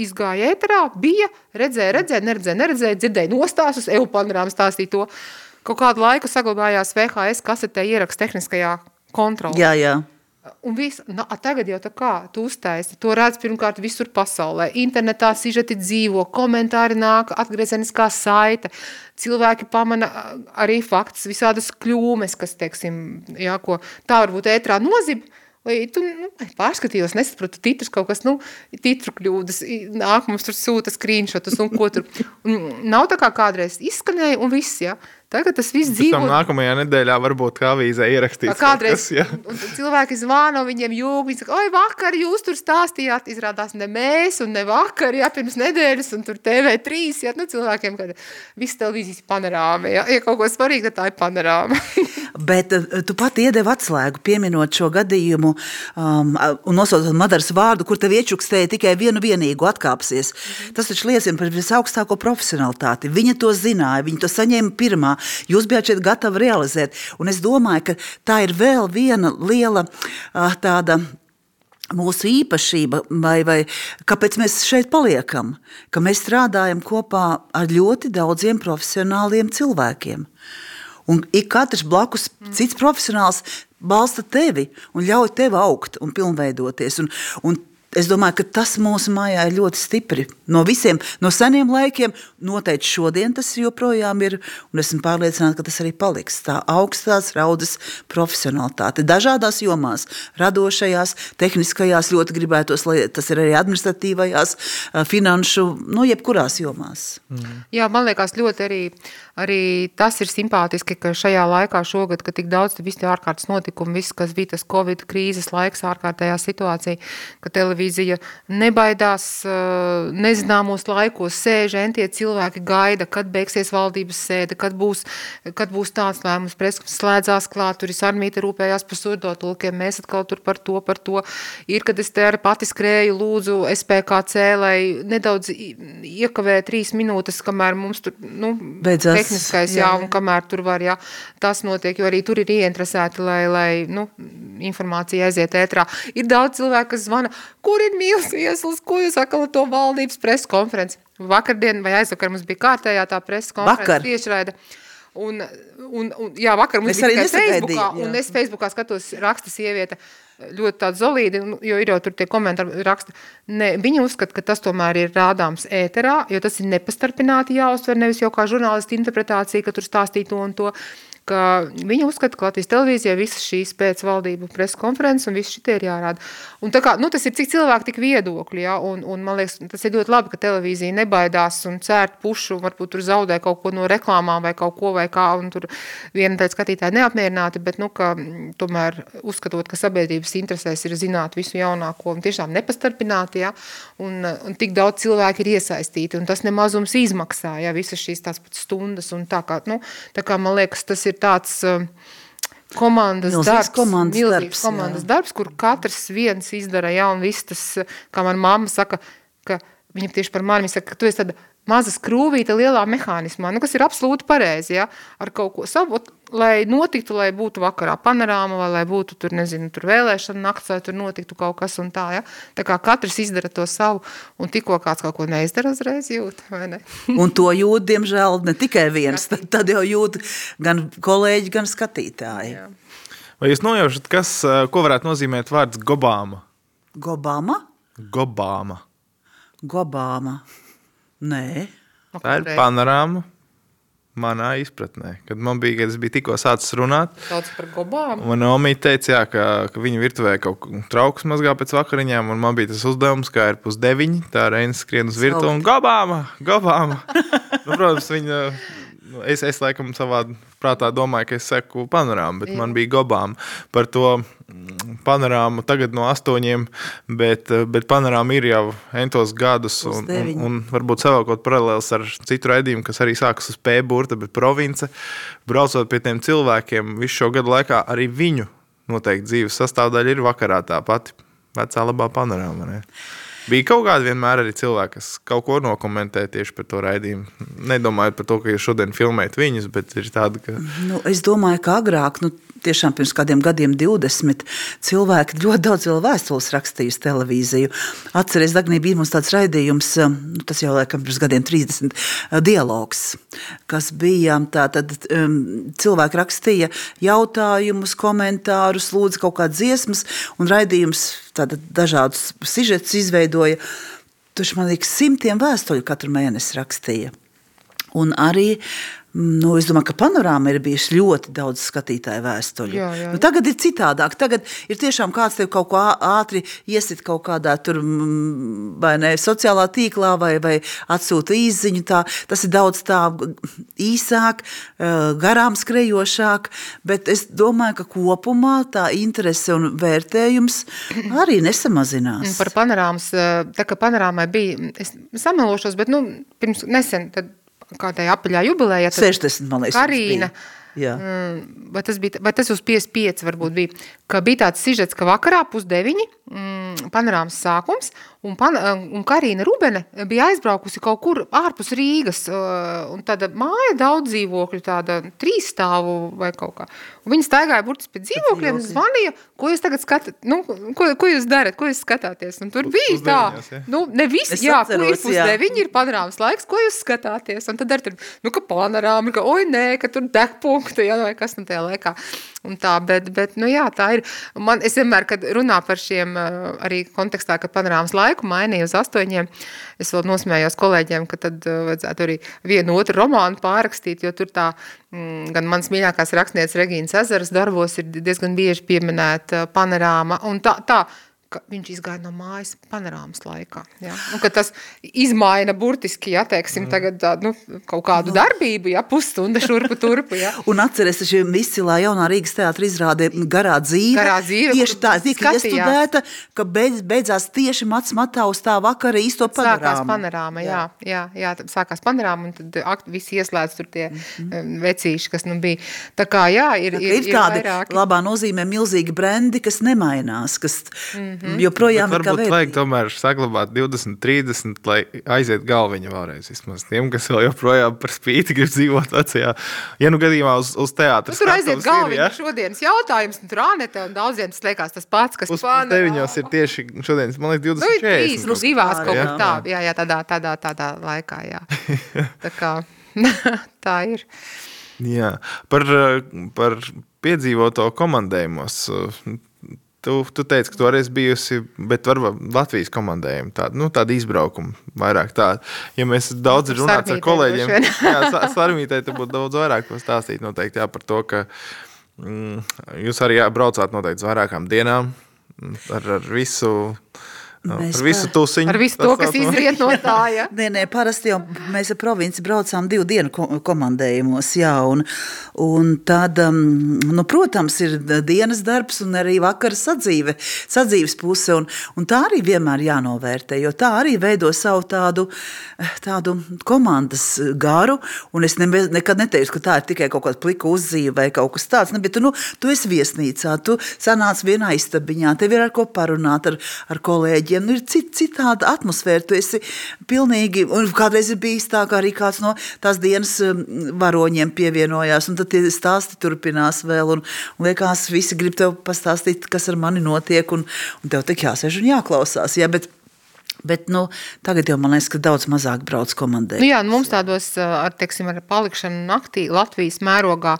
S3: izgāja ēterā, bija, redzēja, redzēja, neredzēja, neredzēja, dzirdēja nostāstus, eju panorāma stāstīja to. Kaut kādu laiku saglabājās VHS kasetē ieraksts tehniskajā kontrolē.
S2: Jā, jā.
S3: Un viss, nu, a, tagad jau tā kā tu uztaisi, to redz pirmkārt visur pasaulē. Internetā sižeti dzīvo, komentāri nāk, atgriezeniskā saite. Cilvēki pamana arī fakts, visādas kļūmes, kas, teiksim, jā, ko tā varbūt ētrā nozib, Vai tu nu, pārskatījos, nesapratu titrus kaut kas, nu, titru kļūdas, nāk mums tur sūta screenshotus un ko tur. Un nav tā kā kādreiz izskanēja un viss, ja. Tagad tas viss dzīvo.
S1: Tam nākamajā nedēļā varbūt kā avīzē ierakstīts.
S3: Kādreiz kas, ja. cilvēki zvana, viņiem jūg, viņi saka, oi, vakar jūs tur stāstījāt, izrādās ne mēs un ne vakar, ja, pirms nedēļas, un tur TV3, ja, nu, cilvēkiem, kad viss televīzijas panorāma, ja, ja kaut ko svarīgi, tad tā ir panorāma.
S2: Bet tu pat iedevi atslēgu, pieminot šo gadījumu um, un nosaucot Madaras vārdu, kur tev iečukstēja tikai vienu vienīgu atkāpsies. Tas taču liecina par visaugstāko profesionalitāti. Viņa to zināja, viņa to saņēma pirmā. Jūs bijāt šeit gatavi realizēt. Un es domāju, ka tā ir vēl viena liela uh, tāda mūsu īpašība, vai, vai kāpēc mēs šeit paliekam, ka mēs strādājam kopā ar ļoti daudziem profesionāliem cilvēkiem. Un ik katrs blakus cits profesionāls balsta tevi un ļauj tev augt un pilnveidoties. Un, un Es domāju, ka tas mūsu mājā ir ļoti stipri. No visiem, no seniem laikiem, noteikti šodien tas joprojām ir. Un esmu pārliecināta, ka tas arī paliks. Tā augstās raudas profesionālitāte dažādās jomās, radošajās, tehniskajās, ļoti gribētos, lai tas ir arī administratīvajās, finanšu, no nu, jebkurās jomās.
S3: Mm. Jā, man liekas, ļoti arī, arī tas ir simpātiski, ka šajā laikā šogad, kad tik daudz visi tie ārkārtas notikumi, viss, kas bija tas Covid krīzes laiks, ārkārtējā situācija, ka televīzija televīzija nebaidās eh, nezināmos laikos, sēž entie cilvēki, gaida, kad beigsies valdības sēde, kad būs, kad būs tāds lēmums, preskums slēdzās klāt, tur ir sarmīta rūpējās par surdotulkiem, mēs atkal tur par to, par to. Ir, kad es te arī pati skrēju, lūdzu SPKC, lai nedaudz iekavē trīs minūtes, kamēr mums tur, nu, Beidzās, tehniskais, jā, jā, un kamēr tur var, jā, tas notiek, jo arī tur ir ieinteresēti, lai, lai, nu, informācija aiziet ētrā. Ir daudz cilvēku, kas zvana, kur ir mīls ieslas, ko jūs sakal to valdības preses konferenci. Vakardien vai aizvakar mums bija kārtējā tā preses konferences tiešraida. Un, un, un, jā, vakar mums es bija tikai Facebookā, jā. un es Facebookā skatos raksta sieviete, ļoti tāda zolīdi, jo ir jau tur tie komentāri raksta. Ne, viņa uzskata, ka tas tomēr ir rādāms ēterā, jo tas ir nepastarpināti jāuztver, nevis jau kā žurnālisti interpretācija, ka tur stāstīja to un to ka viņi uzskata, ka Latvijas televīzijā visas šīs pēcvaldību preses konferences un viss šitie ir jārāda. Un tā kā, nu, tas ir cik cilvēki, tik viedokļi, ja, un, un man liekas, tas ir ļoti labi, ka televīzija nebaidās un cērt pušu, varbūt tur zaudē kaut ko no reklāmām vai kaut ko vai kā, un tur viena tāda skatītāja neapmierināti, bet, nu, ka tomēr uzskatot, ka sabiedrības interesēs ir zināt visu jaunāko un tiešām nepastarpināti, ja, un, un tik daudz cilvēki ir iesaistīti, un tas nemazums izmaksā, ja, visas šīs tās pat stundas, un tā kā, nu, tā kā man liekas, tas ir ir tāds um, komandas milzīgs darbs,
S2: komandas darbs,
S3: komandas jā. darbs, kur katrs viens izdara, ja, un viss tas, kā man mamma saka, ka viņa tieši par mani saka, ka tu esi tāda maza skrūvīta lielā mehānismā, nu, kas ir absolūti pareizi, ja, ar kaut ko savu, lai notiktu, lai būtu vakarā panorāma, vai lai būtu tur, nezinu, tur vēlēšana nakts, vai tur notiktu kaut kas un tā, ja? Tā kā katrs izdara to savu, un tikko kāds kaut ko neizdara, uzreiz jūt, vai ne?
S2: un to jūt, diemžēl, ne tikai viens, tad, tad jau jūt gan kolēģi, gan skatītāji. Jā.
S1: Vai jūs nojaušat, kas, ko varētu nozīmēt vārds gobāma?
S2: Gobāma?
S1: Gobāma.
S2: Gobāma. Nē.
S1: Tā ir panorāma. Manā izpratnē, kad man bija, kad es biju tikko sācis runāt,
S3: Daudz par gobām.
S1: Manā omīte teica, jā, ka, ka viņa virtuvē kaut kā trauks mazgā pēc vakariņām, un man bija tas uzdevums, kā ir pusdeviņi. Tā reizes skrien uz virtuvi un gobāma, gobāma. nu, protams, viņa Nu, es, es laikam savā prātā domāju, ka es seku panorāmu, bet Jā. man bija gobām par to mm, panorāmu tagad no astoņiem, bet, bet panorāma ir jau entos gadus un, un, un varbūt savēlkot paralēls ar citu raidījumu, kas arī sākas uz P burta, bet province, braucot pie tiem cilvēkiem visu šo gadu laikā, arī viņu noteikti dzīves sastāvdaļa ir vakarā tā pati vecā labā panorāma. Ne? Bija kaut kādi vienmēr arī cilvēki, kas kaut ko nokomentē tieši par to raidījumu. Nedomājot par to, ka jūs šodien filmējat viņus, bet ir tāda, ka.
S2: Nu, es domāju, ka agrāk, nu, tiešām pirms kādiem gadiem, 20 cilvēki ļoti daudz vēl vēstules rakstījuši televīziju. Atcerieties, Dagnī bija mums tāds raidījums, nu, tas jau laikam pirms gadiem 30 dialogs, kas bija tātad um, cilvēki rakstīja jautājumus, komentārus, lūdza kaut kādas dziesmas un raidījums dažādus sižetus izveidoja. Tur man liekas, simtiem vēstuļu katru mēnesi rakstīja. Un arī Nu, es domāju, ka panorāmā ir bijis ļoti daudz skatītāju vēstuļu. Jā, jā. Nu, tagad ir citādāk. Tagad ir tiešām kāds tev kaut ko ātri iesit kaut kādā tur, vai ne, sociālā tīklā, vai, vai atsūta īziņu. Tā, tas ir daudz tā īsāk, garām skrejošāk, bet es domāju, ka kopumā tā interese un vērtējums arī nesamazinās.
S3: Par panorāmas, tā kā panorāmai bija, es samelošos, bet nu, pirms nesen, tad kādai apaļā jubilējā.
S2: 60, man liekas.
S3: Karīna. Jā. Mm, vai tas, bija, vai tas uz 55 varbūt bija, ka bija tāds sižets, ka vakarā pusdeviņi, mm, panorāmas sākums, Un, pan, un Karina Rubene bija aizbraukusi kaut kur ārpus Rīgas, un tāda māja daudz dzīvokļu, tāda trīsstāvu vai kaut kā. Un viņa staigāja burtis pie dzīvokļiem, zvanīja, ko jūs tagad skatāt, nu, ko, ko jūs darat, ko jūs skatāties. Un tur bija tā, ja. nu, ne visi, jā, kur ir pusdeviņi, ir panorāmas laiks, ko jūs skatāties. Un tad ar tur, nu, ka panorāma, ka, oi, nē, ka tur degpunkti, ja, vai kas nu tajā laikā. Un tā, bet, bet, nu jā, tā ir. Man, es vienmēr, kad runā par šiem, arī kontekstā, kad panorāmas laiku mainīja uz astoņiem, es vēl nosmējos kolēģiem, ka tad vajadzētu arī vienu otru romānu pārrakstīt, jo tur tā, mm, gan mans mīļākās rakstnieces Regīnas Ezeras darbos ir diezgan bieži pieminēta panorāma, un tā, tā ka viņš izgāja no mājas panorāmas laikā. Ja? Un, tas izmaina burtiski, ja teiksim, mm. tagad nu, kaut kādu no. darbību, ja pusstunda šurpu turpu. Ja?
S2: un atceries, ka šī izcilā jaunā Rīgas teātra izrādē garā dzīve.
S3: Garā dzīve
S2: tieši tā, tika iestudēta, ka beidz, beidzās tieši Mats Matā uz tā vakara īsto panorāmu.
S3: Sākās panorāma, jā, jā, jā, jā sākās panorāma, un tad akt, visi ieslēdz tur tie mm -hmm. vecīši, kas nu bija. Tā kā, jā, ir, ir,
S2: ir, ir tādi vairāki. labā nozīmē milzīgi brendi, kas nemainās, kas mm -hmm.
S1: -hmm. joprojām ir. Varbūt vajag tomēr saglabāt 20, 30, lai aiziet galviņa vēlreiz. Vismaz tiem, kas vēl joprojām par spīti grib dzīvot vecajā. Ja nu gadījumā uz, uz teātris.
S3: Nu, tur aiziet galviņa ja? šodienas jautājums, un tur Anete un daudziem tas liekas tas pats, kas
S1: uz deviņos ir tieši šodienas, man liekas, 20, nu, 40. Trīs,
S3: nu, divās kaut kur tā, jā, jā, tādā, tādā, tādā laikā, jā. tā kā, tā ir.
S1: Jā, par, par piedzīvoto komandējumos Tu, tu teici, ka tu arī esi bijusi, bet varbūt Latvijas komandējuma tāda, nu, tāda izbraukuma vairāk tāda. Ja mēs daudz runājam ar kolēģiem, tad Sārmītē te būtu daudz vairāk pastāstīt noteikti jā, par to, ka mm, jūs arī jā, braucāt noteikti uz vairākām dienām ar, ar visu No, mēs ar visu to siņu.
S3: Ar visu to, kas izriet no tā. Ja?
S2: nē, nē, parasti jau mēs ar provinci braucām divu dienu komandējumos. Jā, un, un tad, um, nu, protams, ir dienas darbs un arī vakara sadzīve, sadzīves puse. Un, un tā arī vienmēr jānovērtē, jo tā arī veido savu tādu, tādu komandas garu. Un es ne, nekad neteicu, ka tā ir tikai kaut kāda plika uzzīve vai kaut kas tāds. Ne, bet tu, nu, tu esi viesnīcā, tu sanāc vienā istabiņā, tev ir ar ko parunāt ar, ar kolēģiem cilvēkiem. Nu, ir cit, citāda atmosfēra. Tu esi pilnīgi, un kādreiz ir bijis tā, ka arī kāds no tās dienas um, varoņiem pievienojās, un tad tie stāsti turpinās vēl, un, un liekas, visi grib tev pastāstīt, kas ar mani notiek, un, un tev tik jāsēž un jāklausās. Ja, bet, Bet nu, tagad jau man liekas, ka daudz mazāk brauc komandē.
S3: Nu jā, nu mums tādos ar, teiksim, ar palikšanu naktī Latvijas mērogā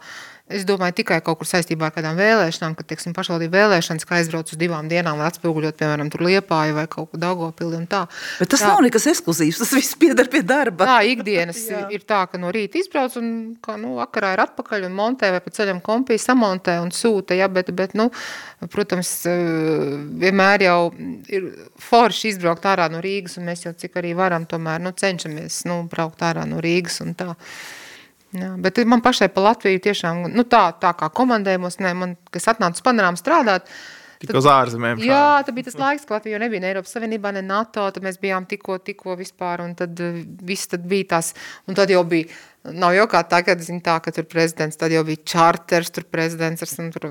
S3: Es domāju, tikai kaut kur saistībā ar kādām vēlēšanām, kad, teiksim, pašvaldību vēlēšanas, kā aizbrauc uz divām dienām, lai atspoguļot, piemēram, tur liepāju vai kaut ko Daugavpili un tā.
S2: Bet tas tā, nav nekas ekskluzīvs, tas viss piedar pie darba.
S3: Tā, ikdienas ir tā, ka no rīta izbrauc un, kā, nu, vakarā ir atpakaļ un montē vai pa ceļam kompī samontē un sūta, ja, bet, bet, nu, protams, eh, vienmēr jau ir forši izbraukt ārā no Rīgas un mēs jau cik arī varam tomēr, nu, cenšamies, nu, braukt ārā no Rīgas un tā. Jā, bet man pašai pa Latviju tiešām, nu tā, tā kā komandējumos, ne, man, kas atnāca uz panorāmu strādāt,
S1: Tik uz ārzemēm.
S3: Jā, tā bija tas laiks, kad Latvija nebija ne Eiropas Savienībā, ne NATO, tad mēs bijām tikko, tikko vispār, un tad uh, viss tad bija tās, un tad jau bija, nav jau kā tagad, zin tā, ka tur prezidents, tad jau bija čarters, tur prezidents, ar tur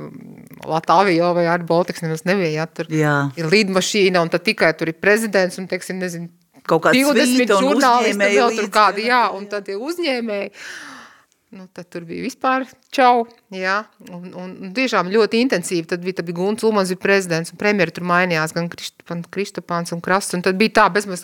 S3: Latvija vai arī Baltics nemaz nebija, jā, tur
S2: Jā.
S3: ir lidmašīna, un tad tikai tur ir prezidents, un, teiksim, nezinu,
S2: Kaut kāds
S3: 20
S2: svīta un
S3: žurnālisti vēl tur kādi,
S2: jā,
S3: un tad ir uzņēmēji. Nu, tad tur bija vispār čau, jā, un, un, un tiešām ļoti intensīvi, tad bija, tad bija Gunts Ulmans bija prezidents, un premjeri tur mainījās, gan Kristopāns un Krasts, un tad bija tā, bezmaz,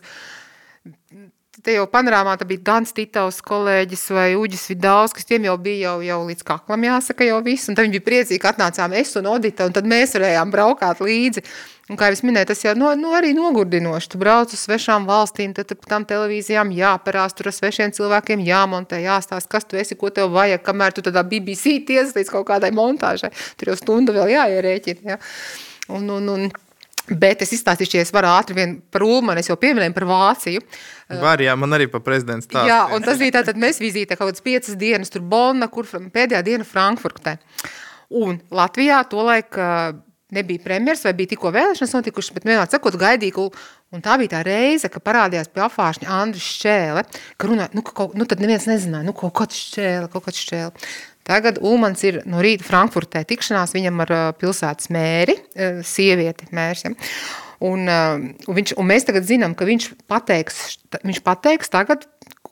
S3: te jau panorāmā bija Gans Titovs kolēģis vai Uģis Vidauskas, tiem jau bija jau, jau līdz kaklam jāsaka jau viss, un tad viņi bija priecīgi, ka atnācām es un Odita, un tad mēs varējām braukāt līdzi. Un kā jau minēju, tas jau no, no arī nogurdinoši. Tu brauc uz svešām valstīm, tad tur pa tām televīzijām jāparās, tur ar svešiem cilvēkiem jāmontē, jāstāst, kas tu esi, ko tev vajag, kamēr tu tādā BBC tiesa līdz kaut kādai montāžai. Tur jau stundu vēl jāierēķina. Ja? Un, un, un, Bet es izstāstīšu, ja es varu ātri vien par Ulmanu, es jau pieminēju par Vāciju.
S1: Var, jā, man arī pa prezidents tā.
S3: Jā, un tas bija tātad mēs vizītē kaut kādas piecas dienas, tur Bonna, kur pēdējā diena Frankfurtē. Un Latvijā tolaik nebija premjers vai bija tikko vēlēšanas notikušas, bet vienmēr sakot gaidīja, ka- un tā bija tā reize, ka parādījās pie afāšņa Andris Šķēle, ka runāja, nu, ka kaut, nu tad neviens nezināja, nu kaut kāds Šķēle, kaut kāds Šķēle. Tagad Ulmans ir no rīta Frankfurtē tikšanās viņam ar pilsētas mēri, sievieti mērs, ja? Un, uh, un, viņš, un mēs tagad zinām, ka viņš pateiks, viņš pateiks tagad,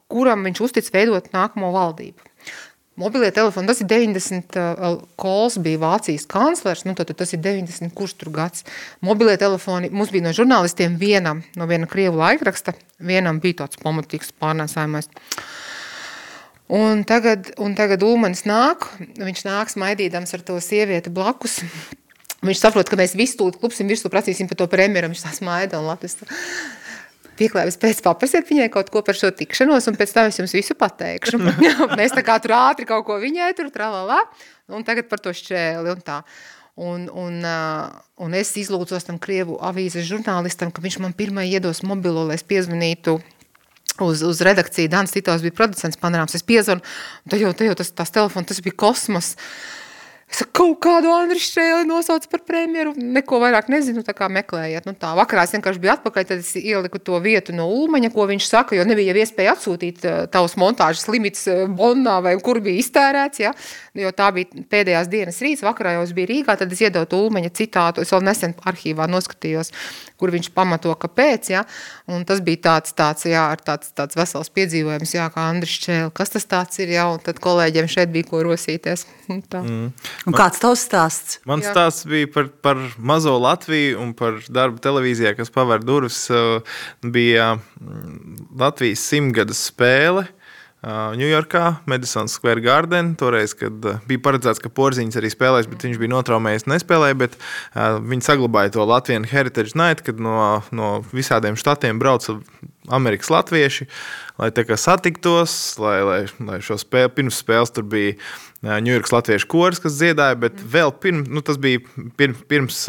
S3: kuram viņš uztic veidot nākamo valdību. Mobilie telefoni, tas ir 90, uh, Kols bija Vācijas kanclers, nu tad, tas ir 90, kurš tur gads. Mobilie telefoni, mums bija no žurnālistiem vienam, no viena Krievu laikraksta, vienam bija tāds pamatīgs pārnēsājumais. Un tagad, un tagad Ulmanis nāk, viņš nāk smaidīdams ar to sievieti blakus. Viņš saprot, ka mēs visi tūlīt klupsim virsū, prasīsim par to premjeru, viņš tā smaida un Latvijas pieklājības pēc paprasiet viņai kaut ko par šo tikšanos, un pēc tam es jums visu pateikšu. Mēs tā kā tur ātri kaut ko viņai tur tralalā, un tagad par to šķēli un tā. Un, un, un es izlūdzos tam Krievu avīzes žurnālistam, ka viņš man pirmai iedos mobilo, lai es piezvanītu uz, uz redakciju. Dans Titovs bija producents panorāms, es piezvanu, un tad jau, tad jau tas, tas telefons, tas bija kosmos. Es kaut kādu Andriu Šēli nosauc par premjeru, neko vairāk nezinu, tā kā meklējiet. Nu tā, vakarā es vienkārši biju atpakaļ, tad es ieliku to vietu no Ulmaņa, ko viņš saka, jo nebija jau iespēja atsūtīt uh, tavus montāžas limits uh, Bonnā vai kur bija iztērēts, ja? jo tā bija pēdējās dienas rīts, vakarā jau es biju Rīgā, tad es iedevu to Ulmaņa citātu, es vēl nesen arhīvā noskatījos, kur viņš pamato, kāpēc, ja? un tas bija tāds, tāds, jā, tāds, tāds vesels piedzīvojums, jā, kā Andris Čēli, kas tas tāds ir, jā, un tad kolēģiem šeit bija ko rosīties. Tā. Mm.
S2: Un kāds tavs stāsts?
S1: Mans
S3: Jā.
S1: stāsts bija par, par mazo Latviju un par darbu televīzijā, kas paver durvis. Bija mm, Latvijas simtgades spēle. Ņujorkā, Madison Square Garden. Toreiz, kad uh, bija paredzēts, ka Porziņš arī spēlēs, bet viņš bija notraumējies, nespēlēja. Bet, uh, viņi saglabāja to Latvijas Heritage Night, kad no, no visādiem štatiem brauca Amerikas latvieši, lai tā kā satiktos, lai, lai, lai šo spēli, pirms spēles tur bija Ņujorkas latviešu koris, kas dziedāja, bet vēl pirms, nu, tas bija pirms, pirms,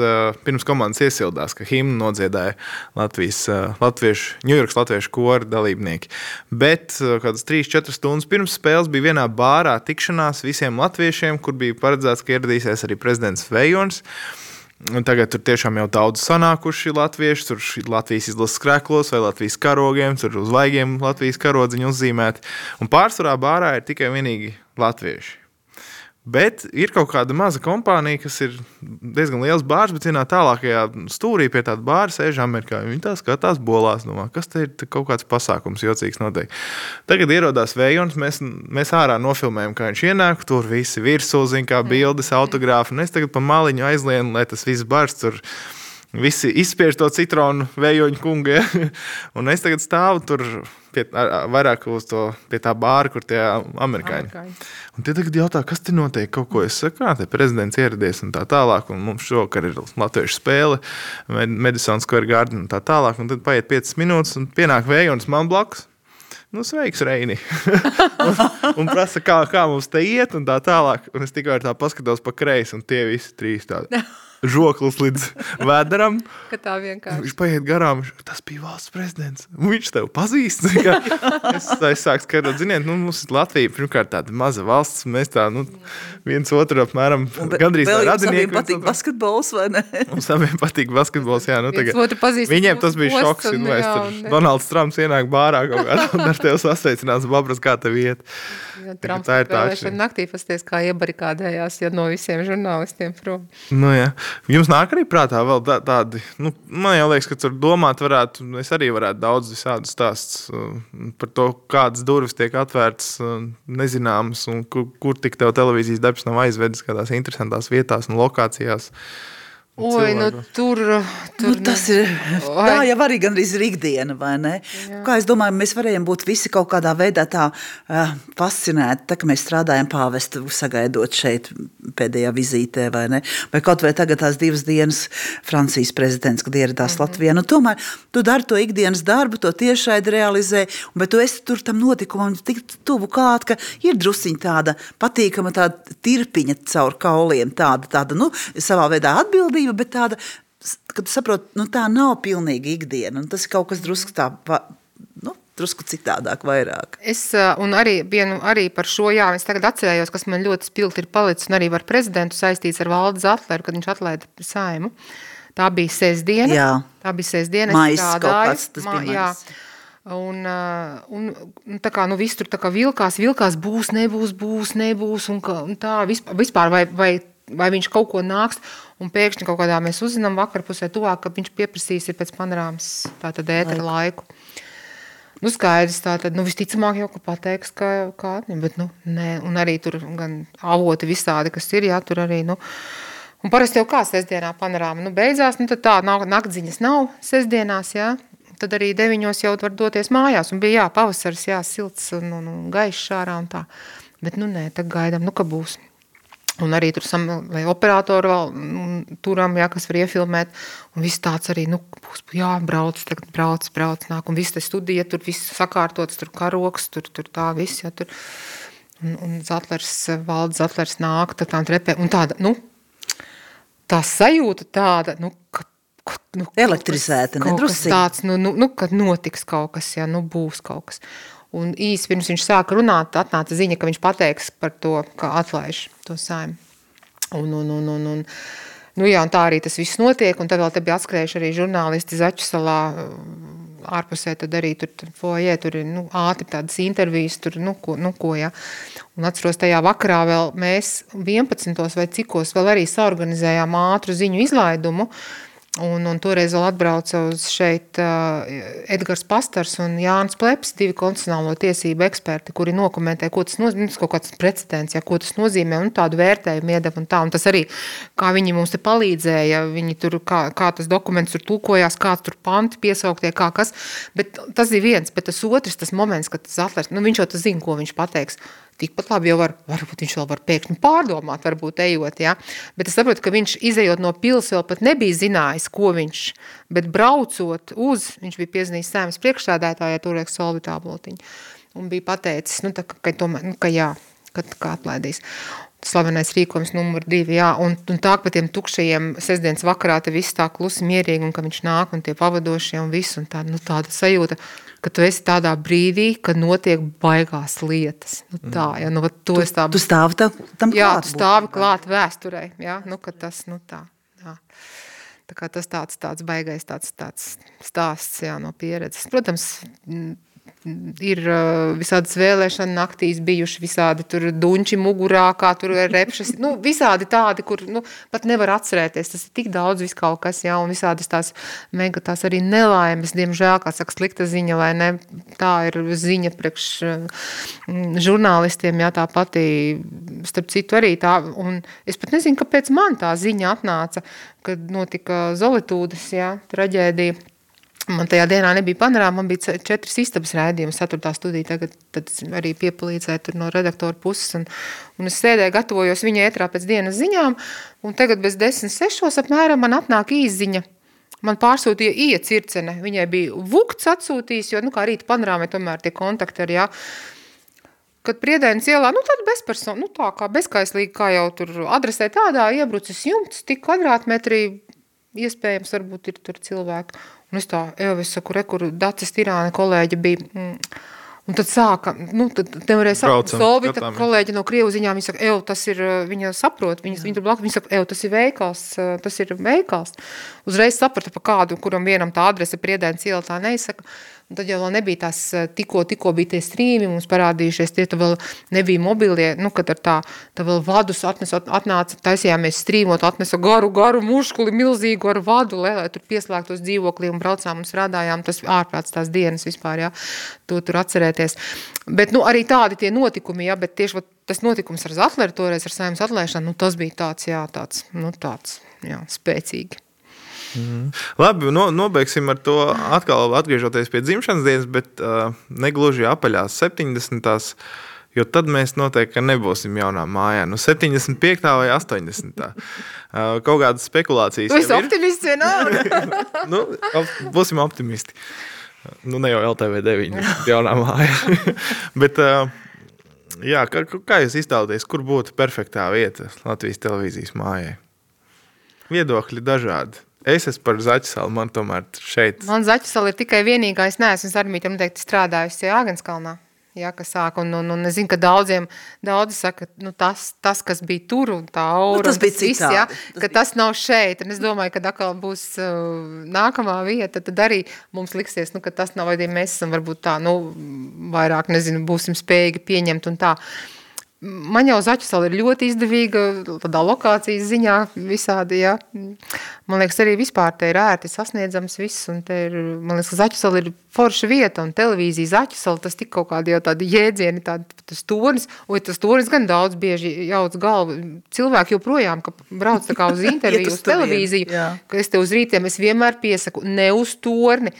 S1: pirms komandas iesildās, ka himnu nodziedāja Latvijas, latviešu, Ņujorkas latviešu kora dalībnieki. Bet kādas 3-4 stundas pirms spēles bija vienā bārā tikšanās visiem latviešiem, kur bija paredzēts, ka ieradīsies arī prezidents Vejons. Un tagad tur tiešām jau daudz sanākuši latvieši. Tur ir Latvijas izlases krēklos vai Latvijas karogiem, tur uz vaigiem Latvijas karodziņu uzzīmēti. Un pārsvarā bārā ir tikai vienīgi latvieši. Bet ir kaut kāda maza kompānija, kas ir diezgan liels bārs, bet vienā tālākajā stūrī pie tāda bāra sēž amerikāņi. Viņi tā skatās bolās, domā, kas te ir te kaut kāds pasākums, jocīgs notiek. Tagad ierodās vējons, mēs, mēs ārā nofilmējam, kā viņš ienāk, tur visi virsū, zina, kā bildes, autogrāfi. Un es tagad pa maliņu aizlienu, lai tas viss bars tur Visi izspiež to citronu vējoņu kungu. Ja? Un es tagad stāvu tur pie, ar, vairāk uz to pie tā bāra, kur tie amerikāņi.
S3: Amerikāņi.
S1: Un tie tagad jautā, kas te notiek, kaut ko es saku, kā prezidents ieradies un tā tālāk. Un mums šovakar ir latviešu spēle, Medicīnas Square Garden un tā tālāk. Un tad paiet 5 minūtes un pienāk vējons man blakus. Nu, sveiks, Reini. un, un prasa, kā, kā mums te iet, un tā tālāk. Un es tikai tā paskatos pa kreisi, un tie visi trīs tādi. žoklis līdz vēderam.
S3: Ka tā vienkārši.
S1: Viņš paiet garām, tas bija valsts prezidents. Viņš tev pazīst. Es, es sāku skatot, ziniet, nu, mums ir Latvija, pirmkārt, tāda maza valsts. Mēs tā, nu, viens otru apmēram gandrīz
S2: Vēl jums
S1: radinieki.
S2: abiem patīk basketbols, vai ne?
S1: Mums abiem patīk basketbols. Jā, nu, tagad, viņiem tas bija šoks.
S3: un
S1: Un,
S3: jā,
S1: tur
S3: un-
S1: Donalds Trumps ienāk bārā kaut kādā un ar tevi sasveicinās, babras, kā tev iet.
S3: Ja
S1: Tā
S3: Trumps
S1: ir tā atšķirība.
S3: naktī pasties, kā iebarikādējās ja no visiem žurnālistiem prom.
S1: Nu, jā. Jums nāk arī prātā vēl tā, tādi, nu, man liekas, ka tur domāt varētu, es arī varētu daudz visādi stāsts uh, par to, kādas durvis tiek atvērtas uh, nezināmas un kur, kur tik tev televīzijas darbs nav aizvedis kādās interesantās vietās un lokācijās.
S3: Oi, nu tur, tur
S2: Nu, tas ir
S3: Oi.
S2: tā jau arī gandrīz ir ikdiena, vai ne? Kā es domāju, mēs varējām būt visi kaut kādā veidā tā uh, fascinēti, tā, ka mēs strādājam pāvestu sagaidot šeit pēdējā vizītē, vai ne? Vai kaut vai tagad tās divas dienas Francijas prezidents, kad ieradās
S3: Mhm.
S2: Latvijā. Nu, tomēr tu dari to ikdienas darbu, to tiešraidi realizē, bet tu esi tur tam notikumam tik tuvu klāt, ka ir drusciņ tāda patīkama tāda tirpiņa caur kauliem, tāda, tāda, nu, savā veidā atbildība, bet tāda, kad saproti, nu, tā nav pilnīgi ikdiena, tas ir kaut kas drusku tā, nu, drusku citādāk vairāk.
S3: Es arī, vienu, arī par šo, jā, es tagad atcerējos, kas man ļoti spilgti ir palicis, un arī ar prezidentu saistīts ar Valdes Atleru, kad viņš atlaida saimu. Tā bija sestdiena.
S2: Jā.
S3: Tā bija sestdiena. es
S2: Maijs kaut
S3: strādāju.
S2: kāds, tas bija
S3: jā.
S2: maijs.
S3: Un, un, un tā kā nu, viss tur kā vilkās, vilkās, būs, nebūs, būs, nebūs. Un, un tā vispār, vispār vai, vai, vai viņš kaut ko nāks. Un pēkšņi kaut kādā mēs uzzinām vakarpusē tuvāk, ka viņš pieprasīs ir pēc panorāmas tātad ētera laiku. Nu, skaidrs, tā tad, nu, visticamāk jau, pateiks, ka kādi, bet, nu, nē, un arī tur gan avoti visādi, kas ir, jā, tur arī, nu, un parasti jau kā sestdienā panorāma, nu, beidzās, nu, tad tā, nav, nakdziņas nav sestdienās, jā, tad arī deviņos jau var doties mājās, un bija, jā, pavasars, jā, silts un, un, un gaišs ārā un tā, bet, nu, nē, tad gaidām, nu, ka būs. Un arī tur sam, lai operātori vēl turam, jā, kas var iefilmēt. Un viss tāds arī, nu, būs, jā, brauc, tagad brauc, brauc, nāk. Un viss te studija, tur viss sakārtots, tur karoks, tur, tur tā viss, jā, tur. Un, un Zatlers, valdes Zatlers nāk, tad tām trepē. Un tāda, nu, tā sajūta tāda, nu, ka, nu,
S2: Elektrizēta, ne,
S3: kaut kas
S2: drusciņ.
S3: tāds, nu, nu, nu, kad notiks kaut kas, jā, nu, būs kaut kas. Un īsi pirms viņš sāka runāt, atnāca ziņa, ka viņš pateiks par to, ka atlaiž to saimnu. Un, un, un, un, un, nu jā, un tā arī tas viss notiek, un tad vēl te bija atskrējuši arī žurnālisti Zaķu salā, ārpusē tad arī tur, foje, tur ir nu, ātri tādas intervijas, tur, nu, ko, nu, ko, jā. Un atceros tajā vakarā vēl mēs 11. vai cikos vēl arī saorganizējām ātru ziņu izlaidumu, Un, un toreiz vēl atbrauca uz šeit uh, Edgars Pastars un Jānis Pleps, divi konstitucionālo tiesību eksperti, kuri nokomentē, ko tas nozīmē, tas kaut kāds precedents, ja, ko tas nozīmē, un tādu vērtējumu iedeva un tā. Un tas arī, kā viņi mums te palīdzēja, viņi tur, kā, kā tas dokuments tur tulkojās, kāds tur panti piesauktie, kā kas. Bet tas ir viens, bet tas otrs, tas moments, kad tas atlers, nu viņš jau tas zina, ko viņš pateiks tikpat labi jau var, varbūt viņš vēl var pēkšņi pārdomāt, varbūt ejot, ja? bet es saprotu, ka viņš izejot no pils vēl pat nebija zinājis, ko viņš, bet braucot uz, viņš bija piezinījis sēmas priekšsādētājai, toreiz Solvitā Blotiņa, un bija pateicis, nu, tā, ka, ka, tomēr, nu, ka jā, kad kā atlaidīs. Slavenais rīkojums numur divi, jā, un, un tā, ka pa tiem tukšajiem sestdienas vakarā te viss tā klusi mierīgi, un ka viņš nāk, un tie pavadošie, un viss, un tā, nu, tāda sajūta, ka tu esi tādā brīdī, kad notiek baigās lietas. Nu, tā, ja, nu, to es tā...
S2: Tu stāvi tam, tam
S3: Jā,
S2: klāt
S3: tu stāvi klāt vēsturē, jā, nu, tas, nu, tā, jā. Tā kā tas tāds, tāds baigais tāds, tāds stāsts, jā, no pieredzes. Protams, ir visādas vēlēšana naktīs bijuši visādi tur dunči mugurā, kā tur repšas, nu, visādi tādi, kur, nu, pat nevar atcerēties, tas ir tik daudz vis kaut kas, jā, un visādas tās mega tās arī nelaimes, diemžēl, kā saka, slikta ziņa, vai ne, tā ir ziņa priekš žurnālistiem, jā, tā pati, starp citu arī tā, un es pat nezinu, kāpēc man tā ziņa atnāca, kad notika Zolitūdas, jā, traģēdija, Man tajā dienā nebija panorāma, man bija četras istabas raidījumi, ceturtā studija, tagad tad arī piepalīdzēju no redaktora puses, un, un es sēdēju, gatavojos viņa ētrā pēc dienas ziņām, un tagad bez desmit sešos apmēram man atnāk īziņa, Man pārsūtīja Ija Circene, viņai bija vukts atsūtījis, jo, nu, kā rīta panorāmē tomēr tie kontakti ar, jā, kad priedēnas ielā, nu tad bezpersonu, nu tā kā bezkaislīgi, kā jau tur adresē tādā, iebrucis jumts, tik kvadrātmetri, iespējams, varbūt ir tur cilvēki. Un es tā, jau es saku, re, kur Dacis Tirāna kolēģi bija, mm, Un tad sāka, nu, tad nevarēja saprast, Solvita kolēģi no Krievu ziņām, viņa saka, ev, tas ir, viņa saprot, viņas, viņa tur blakus, viņa saka, ev, tas ir veikals, tas ir veikals. Uzreiz saprata pa kādu, kuram vienam tā adrese priedēns iela tā neizsaka. Un tad jau vēl nebija tās, eh, tikko, tikko bija tie strīmi mums parādījušies, tie vēl nebija mobilie, nu, kad ar tā, tā vēl vadus atnes, atnāca, taisījāmies strīmot, atnesa garu, garu muškuli, milzīgu ar vadu, lai, lai tur pieslēgtos dzīvoklī un braucām un strādājām, tas ārprāts tās dienas vispār, jā, to tur atcerēties. Bet, nu, arī tādi tie notikumi, jā, bet tieši tas notikums ar Zatleru toreiz, ar saimnes atlēšanu, nu, tas bija tāds, jā, tāds, nu, tāds, jā, spēcīgi.
S1: Mm. Labi, no, nobeigsim ar to atkal atgriežoties pie dzimšanas dienas, bet uh, negluži apaļās 70. Jo tad mēs noteikti nebūsim jaunā mājā. Nu, 75. vai 80. Uh, kaut kādas spekulācijas.
S3: Jūs esat optimists vienalga.
S1: nu, op, būsim optimisti. Nu, ne jau LTV 9, jaunā māja. bet, uh, jā, kā, kā jūs iztēloties, kur būtu perfektā vieta Latvijas televīzijas mājai? Viedokļi dažādi. Es esmu par Zaķisalu, man tomēr šeit.
S3: Man Zaķisala ir tikai vienīgā, es neesmu ar Armītu noteikti strādājusi Āgenskalnā. Ja, kas sāk, un, un, un es zinu, ka daudziem, daudzi saka, nu tas, tas, kas bija tur un tā aura,
S2: nu, tas bija
S3: tas viss, ja, tas ka bija... tas nav šeit, un es domāju, ka atkal būs uh, nākamā vieta, tad arī mums liksies, nu, ka tas nav, vai mēs esam varbūt tā, nu, vairāk, nezinu, būsim spējīgi pieņemt un tā. Uh, Man jau Zaķisala ir ļoti izdevīga, tādā lokācijas ziņā visādi, ja. Man liekas, arī vispār te ir ērti sasniedzams viss, un te ir, man liekas, ka Zaķisala ir forša vieta, un televīzija Zaķisala, tas tik kaut kādi jau tādi jēdzieni, tādi, tas tornis, oi, tas tornis gan daudz bieži jauc galvu. Cilvēki joprojām, ka brauc tā kā uz interviju, uz televīziju, ka es te uz rītiem, es vienmēr piesaku, ne uz torni,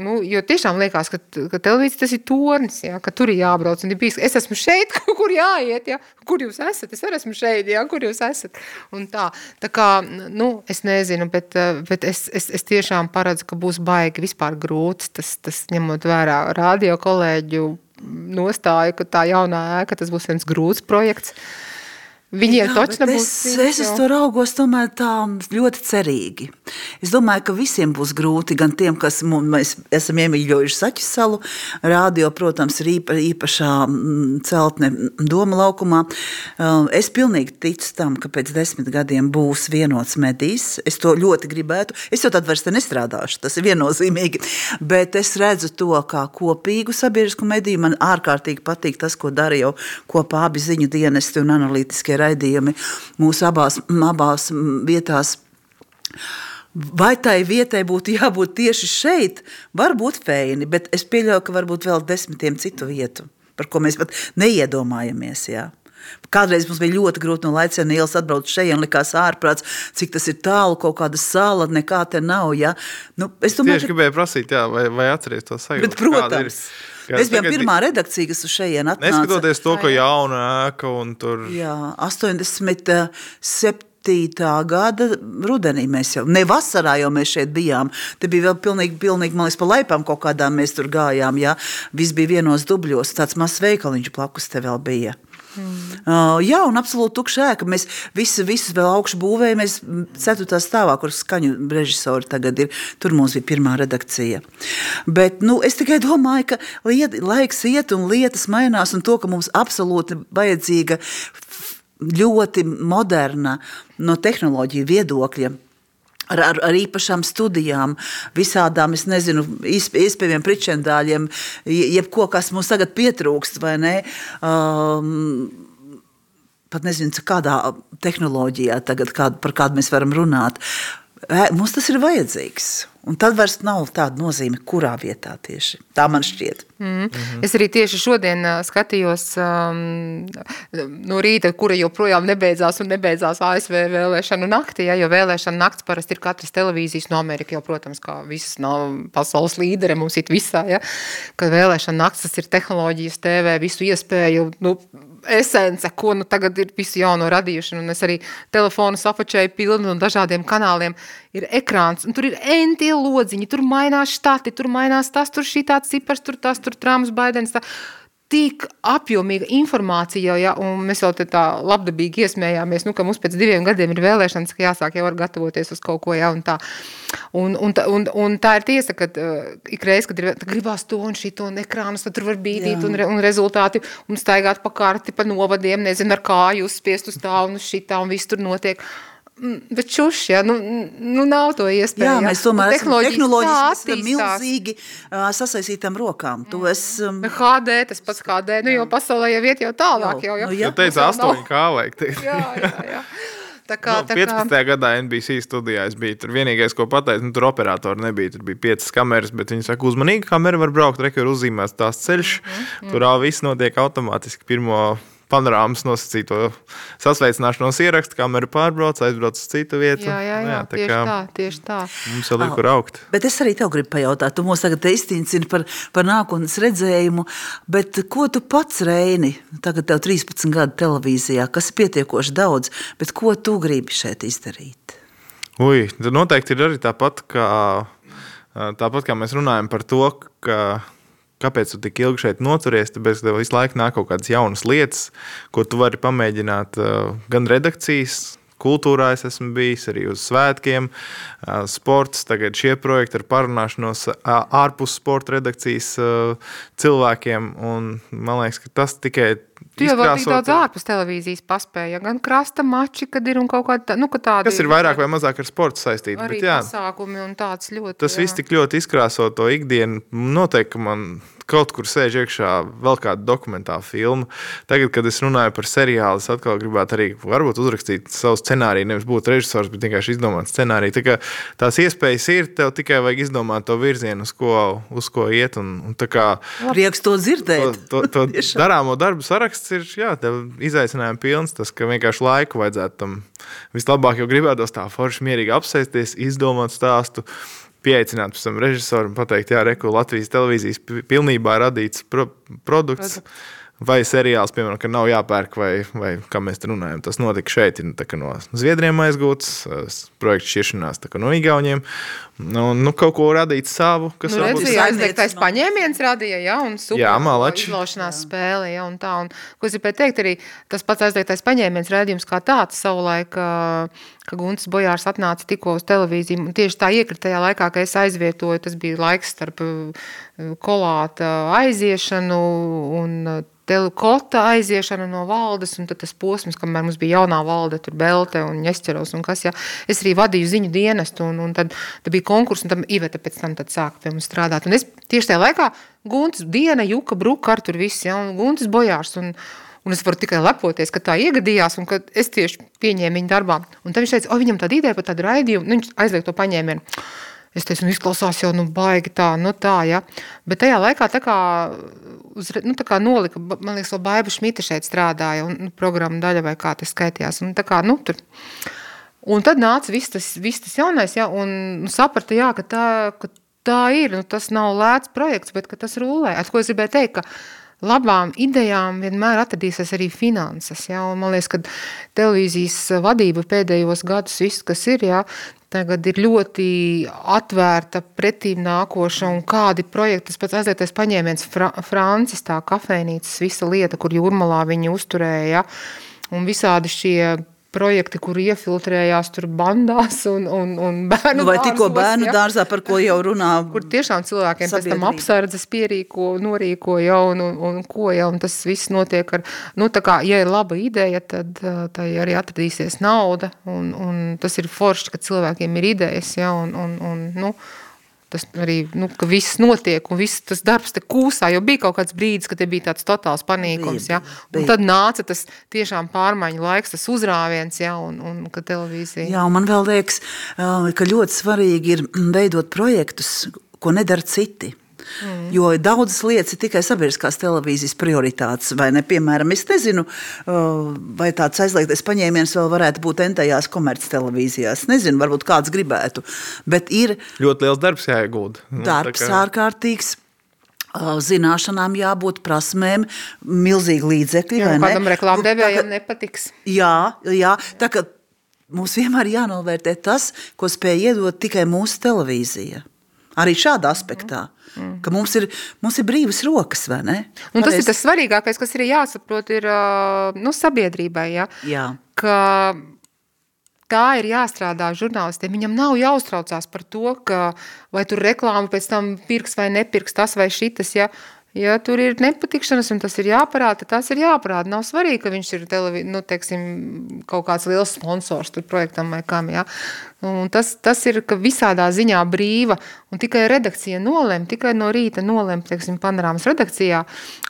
S3: Nu, jo tiešām liekas, ka, ka televīzija tas ir tornis, ja, ka tur ir jābrauc. Ir bijis, es esmu šeit, kur jāiet, ja, kur jūs esat. Es arī esmu šeit, ja, kur jūs esat. Un tā, tā kā, nu, es nezinu, bet, bet es, es, es tiešām paredzu, ka būs baigi vispār grūts, tas, tas ņemot vērā radio kolēģu nostāju, ka tā jaunā ēka, tas būs viens grūts projekts. Viņiem taču nebūs.
S2: Es, es uz to raugos tomēr tā ļoti cerīgi. Es domāju, ka visiem būs grūti, gan tiem, kas mēs esam iemīļojuši Saķu salu, rādio, protams, ir īpa, īpašā mm, celtne doma laukumā. Uh, es pilnīgi ticu tam, ka pēc desmit gadiem būs vienots medijs. Es to ļoti gribētu. Es jau tad vairs te nestrādāšu, tas ir viennozīmīgi. Bet es redzu to kā kopīgu sabiedrisku mediju. Man ārkārtīgi patīk tas, ko dara jau kopā abi ziņu dienesti un analītiskie raidījumi mūsu abās, abās vietās. Vai tai vietai būtu jābūt tieši šeit, varbūt feini, bet es pieļauju, ka varbūt vēl desmitiem citu vietu, par ko mēs pat neiedomājamies. Jā. Kādreiz mums bija ļoti grūti no laicēna ielas atbraukt šeit, un likās ārprāts, cik tas ir tālu, kaut kāda sala, nekā te nav. Ja? Nu,
S1: es domāju, tieši ka... gribēju prasīt, jā, vai, vai atceries to sajūtu.
S2: Bet, protams. Jā, Mēs bijām pirmā redakcija, kas uz šejienes atnāca.
S1: Neskatoties to, ka jauna ēka un tur.
S2: Jā, 87. gada rudenī mēs jau, ne vasarā jau mēs šeit bijām. Te bija vēl pilnīgi, pilnīgi man liekas, pa laipām kaut kādām mēs tur gājām, jā. Viss bija vienos dubļos, tāds mazs veikaliņš plakus te vēl bija. Mm. Uh, jā, un absolūti tukša ēka. Mēs visi, visus vēl augšu būvējamies. Ceturtā stāvā, kur skaņu režisori tagad ir. Tur mums bija pirmā redakcija. Bet nu, es tikai domāju, ka liet, laiks iet un lietas mainās, un to, ka mums absolūti vajadzīga ļoti moderna no tehnoloģiju viedokļa ar, ar, ar īpašām studijām, visādām, es nezinu, iespējamiem pričendāļiem, jebko, kas mums tagad pietrūkst, vai ne? Um, pat nezinu, kādā tehnoloģijā tagad, kād, par kādu mēs varam runāt. Mums tas ir vajadzīgs. Un tad vairs nav tāda nozīme, kurā vietā tieši. Tā man šķiet.
S3: Mm. Mm -hmm. Es arī tieši šodien skatījos um, no rīta, kura joprojām nebeidzās un nebeidzās ASV vēlēšanu naktī, ja, jo vēlēšana nakts parasti ir katras televīzijas no Amerika, jau, protams, kā visas nav pasaules līdere, mums it visā, ja, ka vēlēšana nakts tas ir tehnoloģijas TV, visu iespēju, nu, esence, ko nu tagad ir visu jauno radījuši, un es arī telefonu sapačēju pilnu no dažādiem kanāliem, ir ekrāns, un tur ir entie lodziņi, tur mainās štati, tur mainās tas, tur šī tāds cipars, tur tas, tur Trumps, Baidens, tā. Tik apjomīga informācija, ja, un mēs jau tā labdabīgi iesmējāmies, nu, ka mums pēc diviem gadiem ir vēlēšanas, ka jāsāk jau var gatavoties uz kaut ko, ja, un tā. Un, un, un, un tā ir tiesa, ka uh, ikreiz, kad ir, gribās to un šito un ekrānus, tad tur var bīdīt un, re, un rezultāti un staigāt pa karti, pa novadiem, nezinu, ar kāju uzspiest uz tā un uz šitā un viss tur notiek. Mm, Bet šuš, ja, nu, nu nav to iespēju.
S2: Jā, mēs tomēr esam tehnoloģiski esam milzīgi uh, sasaistītām rokām. To es, um,
S3: HD, tas pats HD, nu jau pasaulē jau iet jau tālāk. Jau, jau.
S2: Nu,
S1: Ja
S2: jā.
S1: teica,
S3: Mums vēl
S1: 8 kā vajag teikt.
S3: Jā, jā, jā. Tā kā,
S1: Nu,
S3: tā kā,
S1: 15. gadā NBC studijā es biju. Tur vienīgais, ko pateicu, nu, tur operatori nebija. Tur bija piecas kameras, bet viņi saka, uzmanīgi, kamera var braukt, rekur uzzīmēts tās ceļš.
S3: Mhm,
S1: Tur ā, viss notiek automātiski. Pirmo panorāmas nosacīto sasveicināšanos ierakstu, kamera pārbrauc, aizbrauc uz citu vietu.
S3: jā, jā,
S1: Nu,
S3: jā,
S1: tā
S3: tieši
S1: kā
S3: tā, tieši tā.
S1: Mums vēl ir kur augt.
S2: Bet es arī tev gribu pajautāt, tu mums tagad izcīnīji par, par nākotnes redzējumu, bet ko tu pats, Reini, tagad tev 13 gadu televīzijā, kas ir pietiekoši daudz, bet ko tu gribi šeit izdarīt?
S1: Ui, noteikti ir arī tāpat, kā, tāpat kā mēs runājam par to, ka, kāpēc tu tik ilgi šeit noturies. Tāpēc, tev visu laiku nāk kaut kādas jaunas lietas, ko tu vari pamēģināt uh, gan redakcijas. Kultūrā es esmu bijis arī uz svētkiem, sports, tagad šie projekti ar parunāšanos ārpus sporta redakcijas cilvēkiem. Un man liekas, ka tas tikai
S3: Tu jau tik daudz ārpus televīzijas paspēja, gan krasta mači, kad ir un kaut kāda, nu, ka tāda
S1: kas ir vairāk vai mazāk ar sportu saistīti.
S3: arī
S1: bet jā.
S3: pasākumi un tāds ļoti.
S1: Tas
S3: jā.
S1: viss tik ļoti izkrāso to ikdienu. Noteikti, man kaut kur sēž iekšā vēl kāda dokumentāla filma. Tagad, kad es runāju par seriālu, es atkal gribētu arī varbūt uzrakstīt savu scenāriju. Nevis būt režisors, bet vienkārši izdomāt scenāriju. Tā kā tās iespējas ir, tev tikai vajag izdomāt to virzienu, uz ko, uz ko iet. Un, un kā
S2: Prieks to
S1: to,
S2: dzirdēt.
S1: to, to
S2: Tiešām.
S1: darāmo darbu saraksts ir jā, izaicinājums pilns. Tas, ka vienkārši laiku vajadzētu tam vislabāk, jo gribētos tā forši mierīgi apsēsties, izdomāt stāstu. Pieaicināt pēc tam režisoru un pateikt, jā, reku Latvijas televīzijas pi- pilnībā radīts pro produkts. Vai seriāls, piemēram, ka nav jāpērk, vai, vai kā mēs te runājam, tas notika šeit. Ir kā no Zviedriem aizgūts, projekts šķiršanās no Igauniem. Nu, nu, kaut ko radīt savu, kas
S3: Nu,
S1: varbūt
S3: redzi,
S2: saimniece
S3: aizliegtais
S2: no-
S3: paņēmiens radīja, ja, un super
S1: Jā,
S3: spēle, ja, un tā, un, ko es gribēju teikt, arī tas pats aizliegtais paņēmiens rādījums kā tāds savulaik, ā, ka Gunts Bojārs atnāca tikko uz televīziju, un tieši tā iekrita tajā laikā, ka es aizvietoju, tas bija laiks starp kolāta aiziešanu un ā, telekota aiziešana no valdes, un tas posms, kamēr mums bija jaunā valde, tur Belte un Ņesķeros un kas, ja, es arī vadīju ziņu dienestu, un, un tad, tad bija konkurss, un tam Iveta pēc tam tad sāka pie mums strādāt. Un es tieši tajā laikā Gunts, Diena, Juka, Bruka, tur viss, ja, un Guntis Bojārs, un, un es varu tikai lepoties, ka tā iegadījās, un ka es tieši pieņēmu viņu darbā. Un tad viņš teica, o, viņam tāda ideja par tādu raidījumu, nu, viņš aizliek to paņēmienu. Es teicu, nu, izklausās jau nu, baigi tā, nu tā, ja. Bet tajā laikā tā kā, uz, nu, tā kā nolika, man liekas, vēl Baiba Šmita šeit strādāja, un nu, programma daļa vai kā tas skaitījās. Un tā kā, nu, tur. Un tad nāca viss tas, viss tas jaunais, ja, un nu, saprata, jā, ka tā, ka tā ir, nu, tas nav lēts projekts, bet ka tas rulē. Ar ko es gribēju teikt, ka labām idejām vienmēr atradīsies arī finanses. Ja? Un man liekas, ka televīzijas vadība pēdējos gadus, viss, kas ir, ja, tagad ir ļoti atvērta, pretīm nākoša un kādi projekti, tas pats aizliegtais paņēmiens, Fra Francis, tā kafejnīcas visa lieta, kur jūrmalā viņi uzturēja, ja? un visādi šie projekti, kur iefiltrējās tur bandās un, un, un bērnu
S2: Nu, vai tikko bērnu
S3: ja?
S2: dārzā, par ko jau runā?
S3: kur tiešām cilvēkiem pēc tam
S2: Sabiedrība.
S3: apsardzes pierīko, norīko jau un, un, un ko jau, un tas viss notiek ar, nu tā kā, ja ir laba ideja, tad tai arī atradīsies nauda, un, un tas ir forši, ka cilvēkiem ir idejas, ja, un, un, un nu, tas arī, nu, ka viss notiek, un viss tas darbs te kūsā, jo bija kaut kāds brīdis, kad te bija tāds totāls panīkums, ja,
S2: Bija,
S3: un
S2: bija.
S3: tad nāca tas tiešām pārmaiņu laiks, tas uzrāviens, ja, un, un ka televīzija.
S2: Jā, un man vēl liekas, ka ļoti svarīgi ir veidot projektus, ko nedara citi. Mm. Jo daudzas lietas ir tikai sabiedriskās televīzijas prioritātes. vai Ne? Piemēram, es nezinu, ā, vai tāds aizliegtais paņēmiens vēl varētu būt entajās komerctelevīzijās. Nezinu, varbūt kāds gribētu. Bet ir
S1: ļoti liels darbs jāiegūda. Nu,
S2: darbs
S1: kā-
S2: ārkārtīgs. ā, Zināšanām jābūt, prasmēm, milzīgi līdzekļi. Ne?
S3: kādam
S2: Nu,
S3: reklāmdevējam
S2: tā kā-
S3: nepatiks.
S2: Jā, jā tā kā mums vienmēr jānovērtē tas, ko spēj iedot tikai mūsu televīzija. Arī šādā aspektā. Mm. Ka mums ir, mums ir brīvas rokas, vai ne?
S3: Un tas
S2: Pareizi?
S3: ir tas svarīgākais, kas arī jāsaprot, ir nu, sabiedrībai. Ja?
S2: Jā.
S3: Ka tā ir jāstrādā žurnālistiem. Viņam nav jāuztraucās par to, ka vai tur reklāma pēc tam pirks vai nepirks tas vai šitas. Ja? Ja tur ir nepatikšanas, un tas ir jāparāda, tad tas ir jāparāda. Nav svarīgi, ka viņš ir televi, nu, teiksim, kaut kāds liels sponsors projektam vai kam. Ja? Un tas, tas ir visādā ziņā brīva, un tikai redakcija nolem, tikai no rīta nolem, teiksim, panorāmas redakcijā,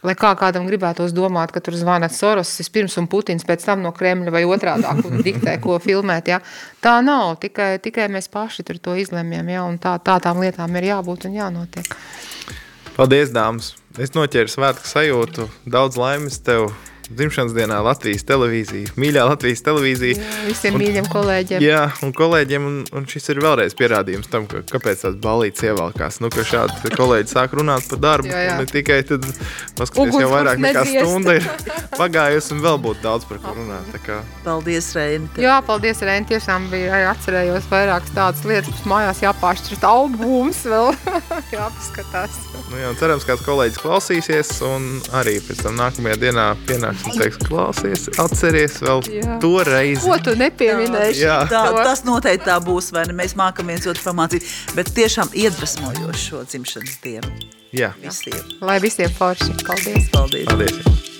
S3: lai kā kādam gribētos domāt, ka tur zvana Soros vispirms un Putins pēc tam no Kremļa vai otrādā, kur diktē, ko filmēt. Ja? Tā nav, tikai, tikai mēs paši tur to izlemjam, ja? un tā, tā tām lietām ir jābūt un jānotiek.
S1: Paldies, dāmas! Es noķēru svētku sajūtu. Daudz laimes tev! Dzimšanas dienā Latvijas televīzija, mīļā Latvijas televīzija.
S3: Visiem mīļiem kolēģiem.
S1: Jā, un kolēģiem, un, un šis ir vēlreiz pierādījums tam, ka, kāpēc tās balītas ievelkās. Nu, ka šādi kolēģi sāk runāt par darbu,
S3: Jā, jā.
S1: un ne tikai tad, paskaties, jau vairāk nekā stunda ir pagājusi, un vēl būtu daudz par ko runāt. Kā
S2: Paldies, Reini.
S3: Jā, paldies, Rēn. Tiešām bija arī atcerējos vairākas tādas lietas, kas mājās jāpāršķirt albums vēl jāpaskatās.
S1: Nu, jā, un cerams, ka kāds kolēģis klausīsies, un arī pēc tam nākamajā dienā pienāks un teiks, klausies, atceries vēl
S3: Jā.
S1: to reizi.
S3: Ko tu nepieminēji?
S1: Jā.
S2: Tā, tas noteikti tā būs, vai ne? Mēs mākam viens otru pamācīt, bet tiešām iedvesmojoši šo dzimšanas dienu
S1: Jā,
S2: visiem.
S3: Lai visiem forši. Paldies!
S2: Paldies!
S1: paldies!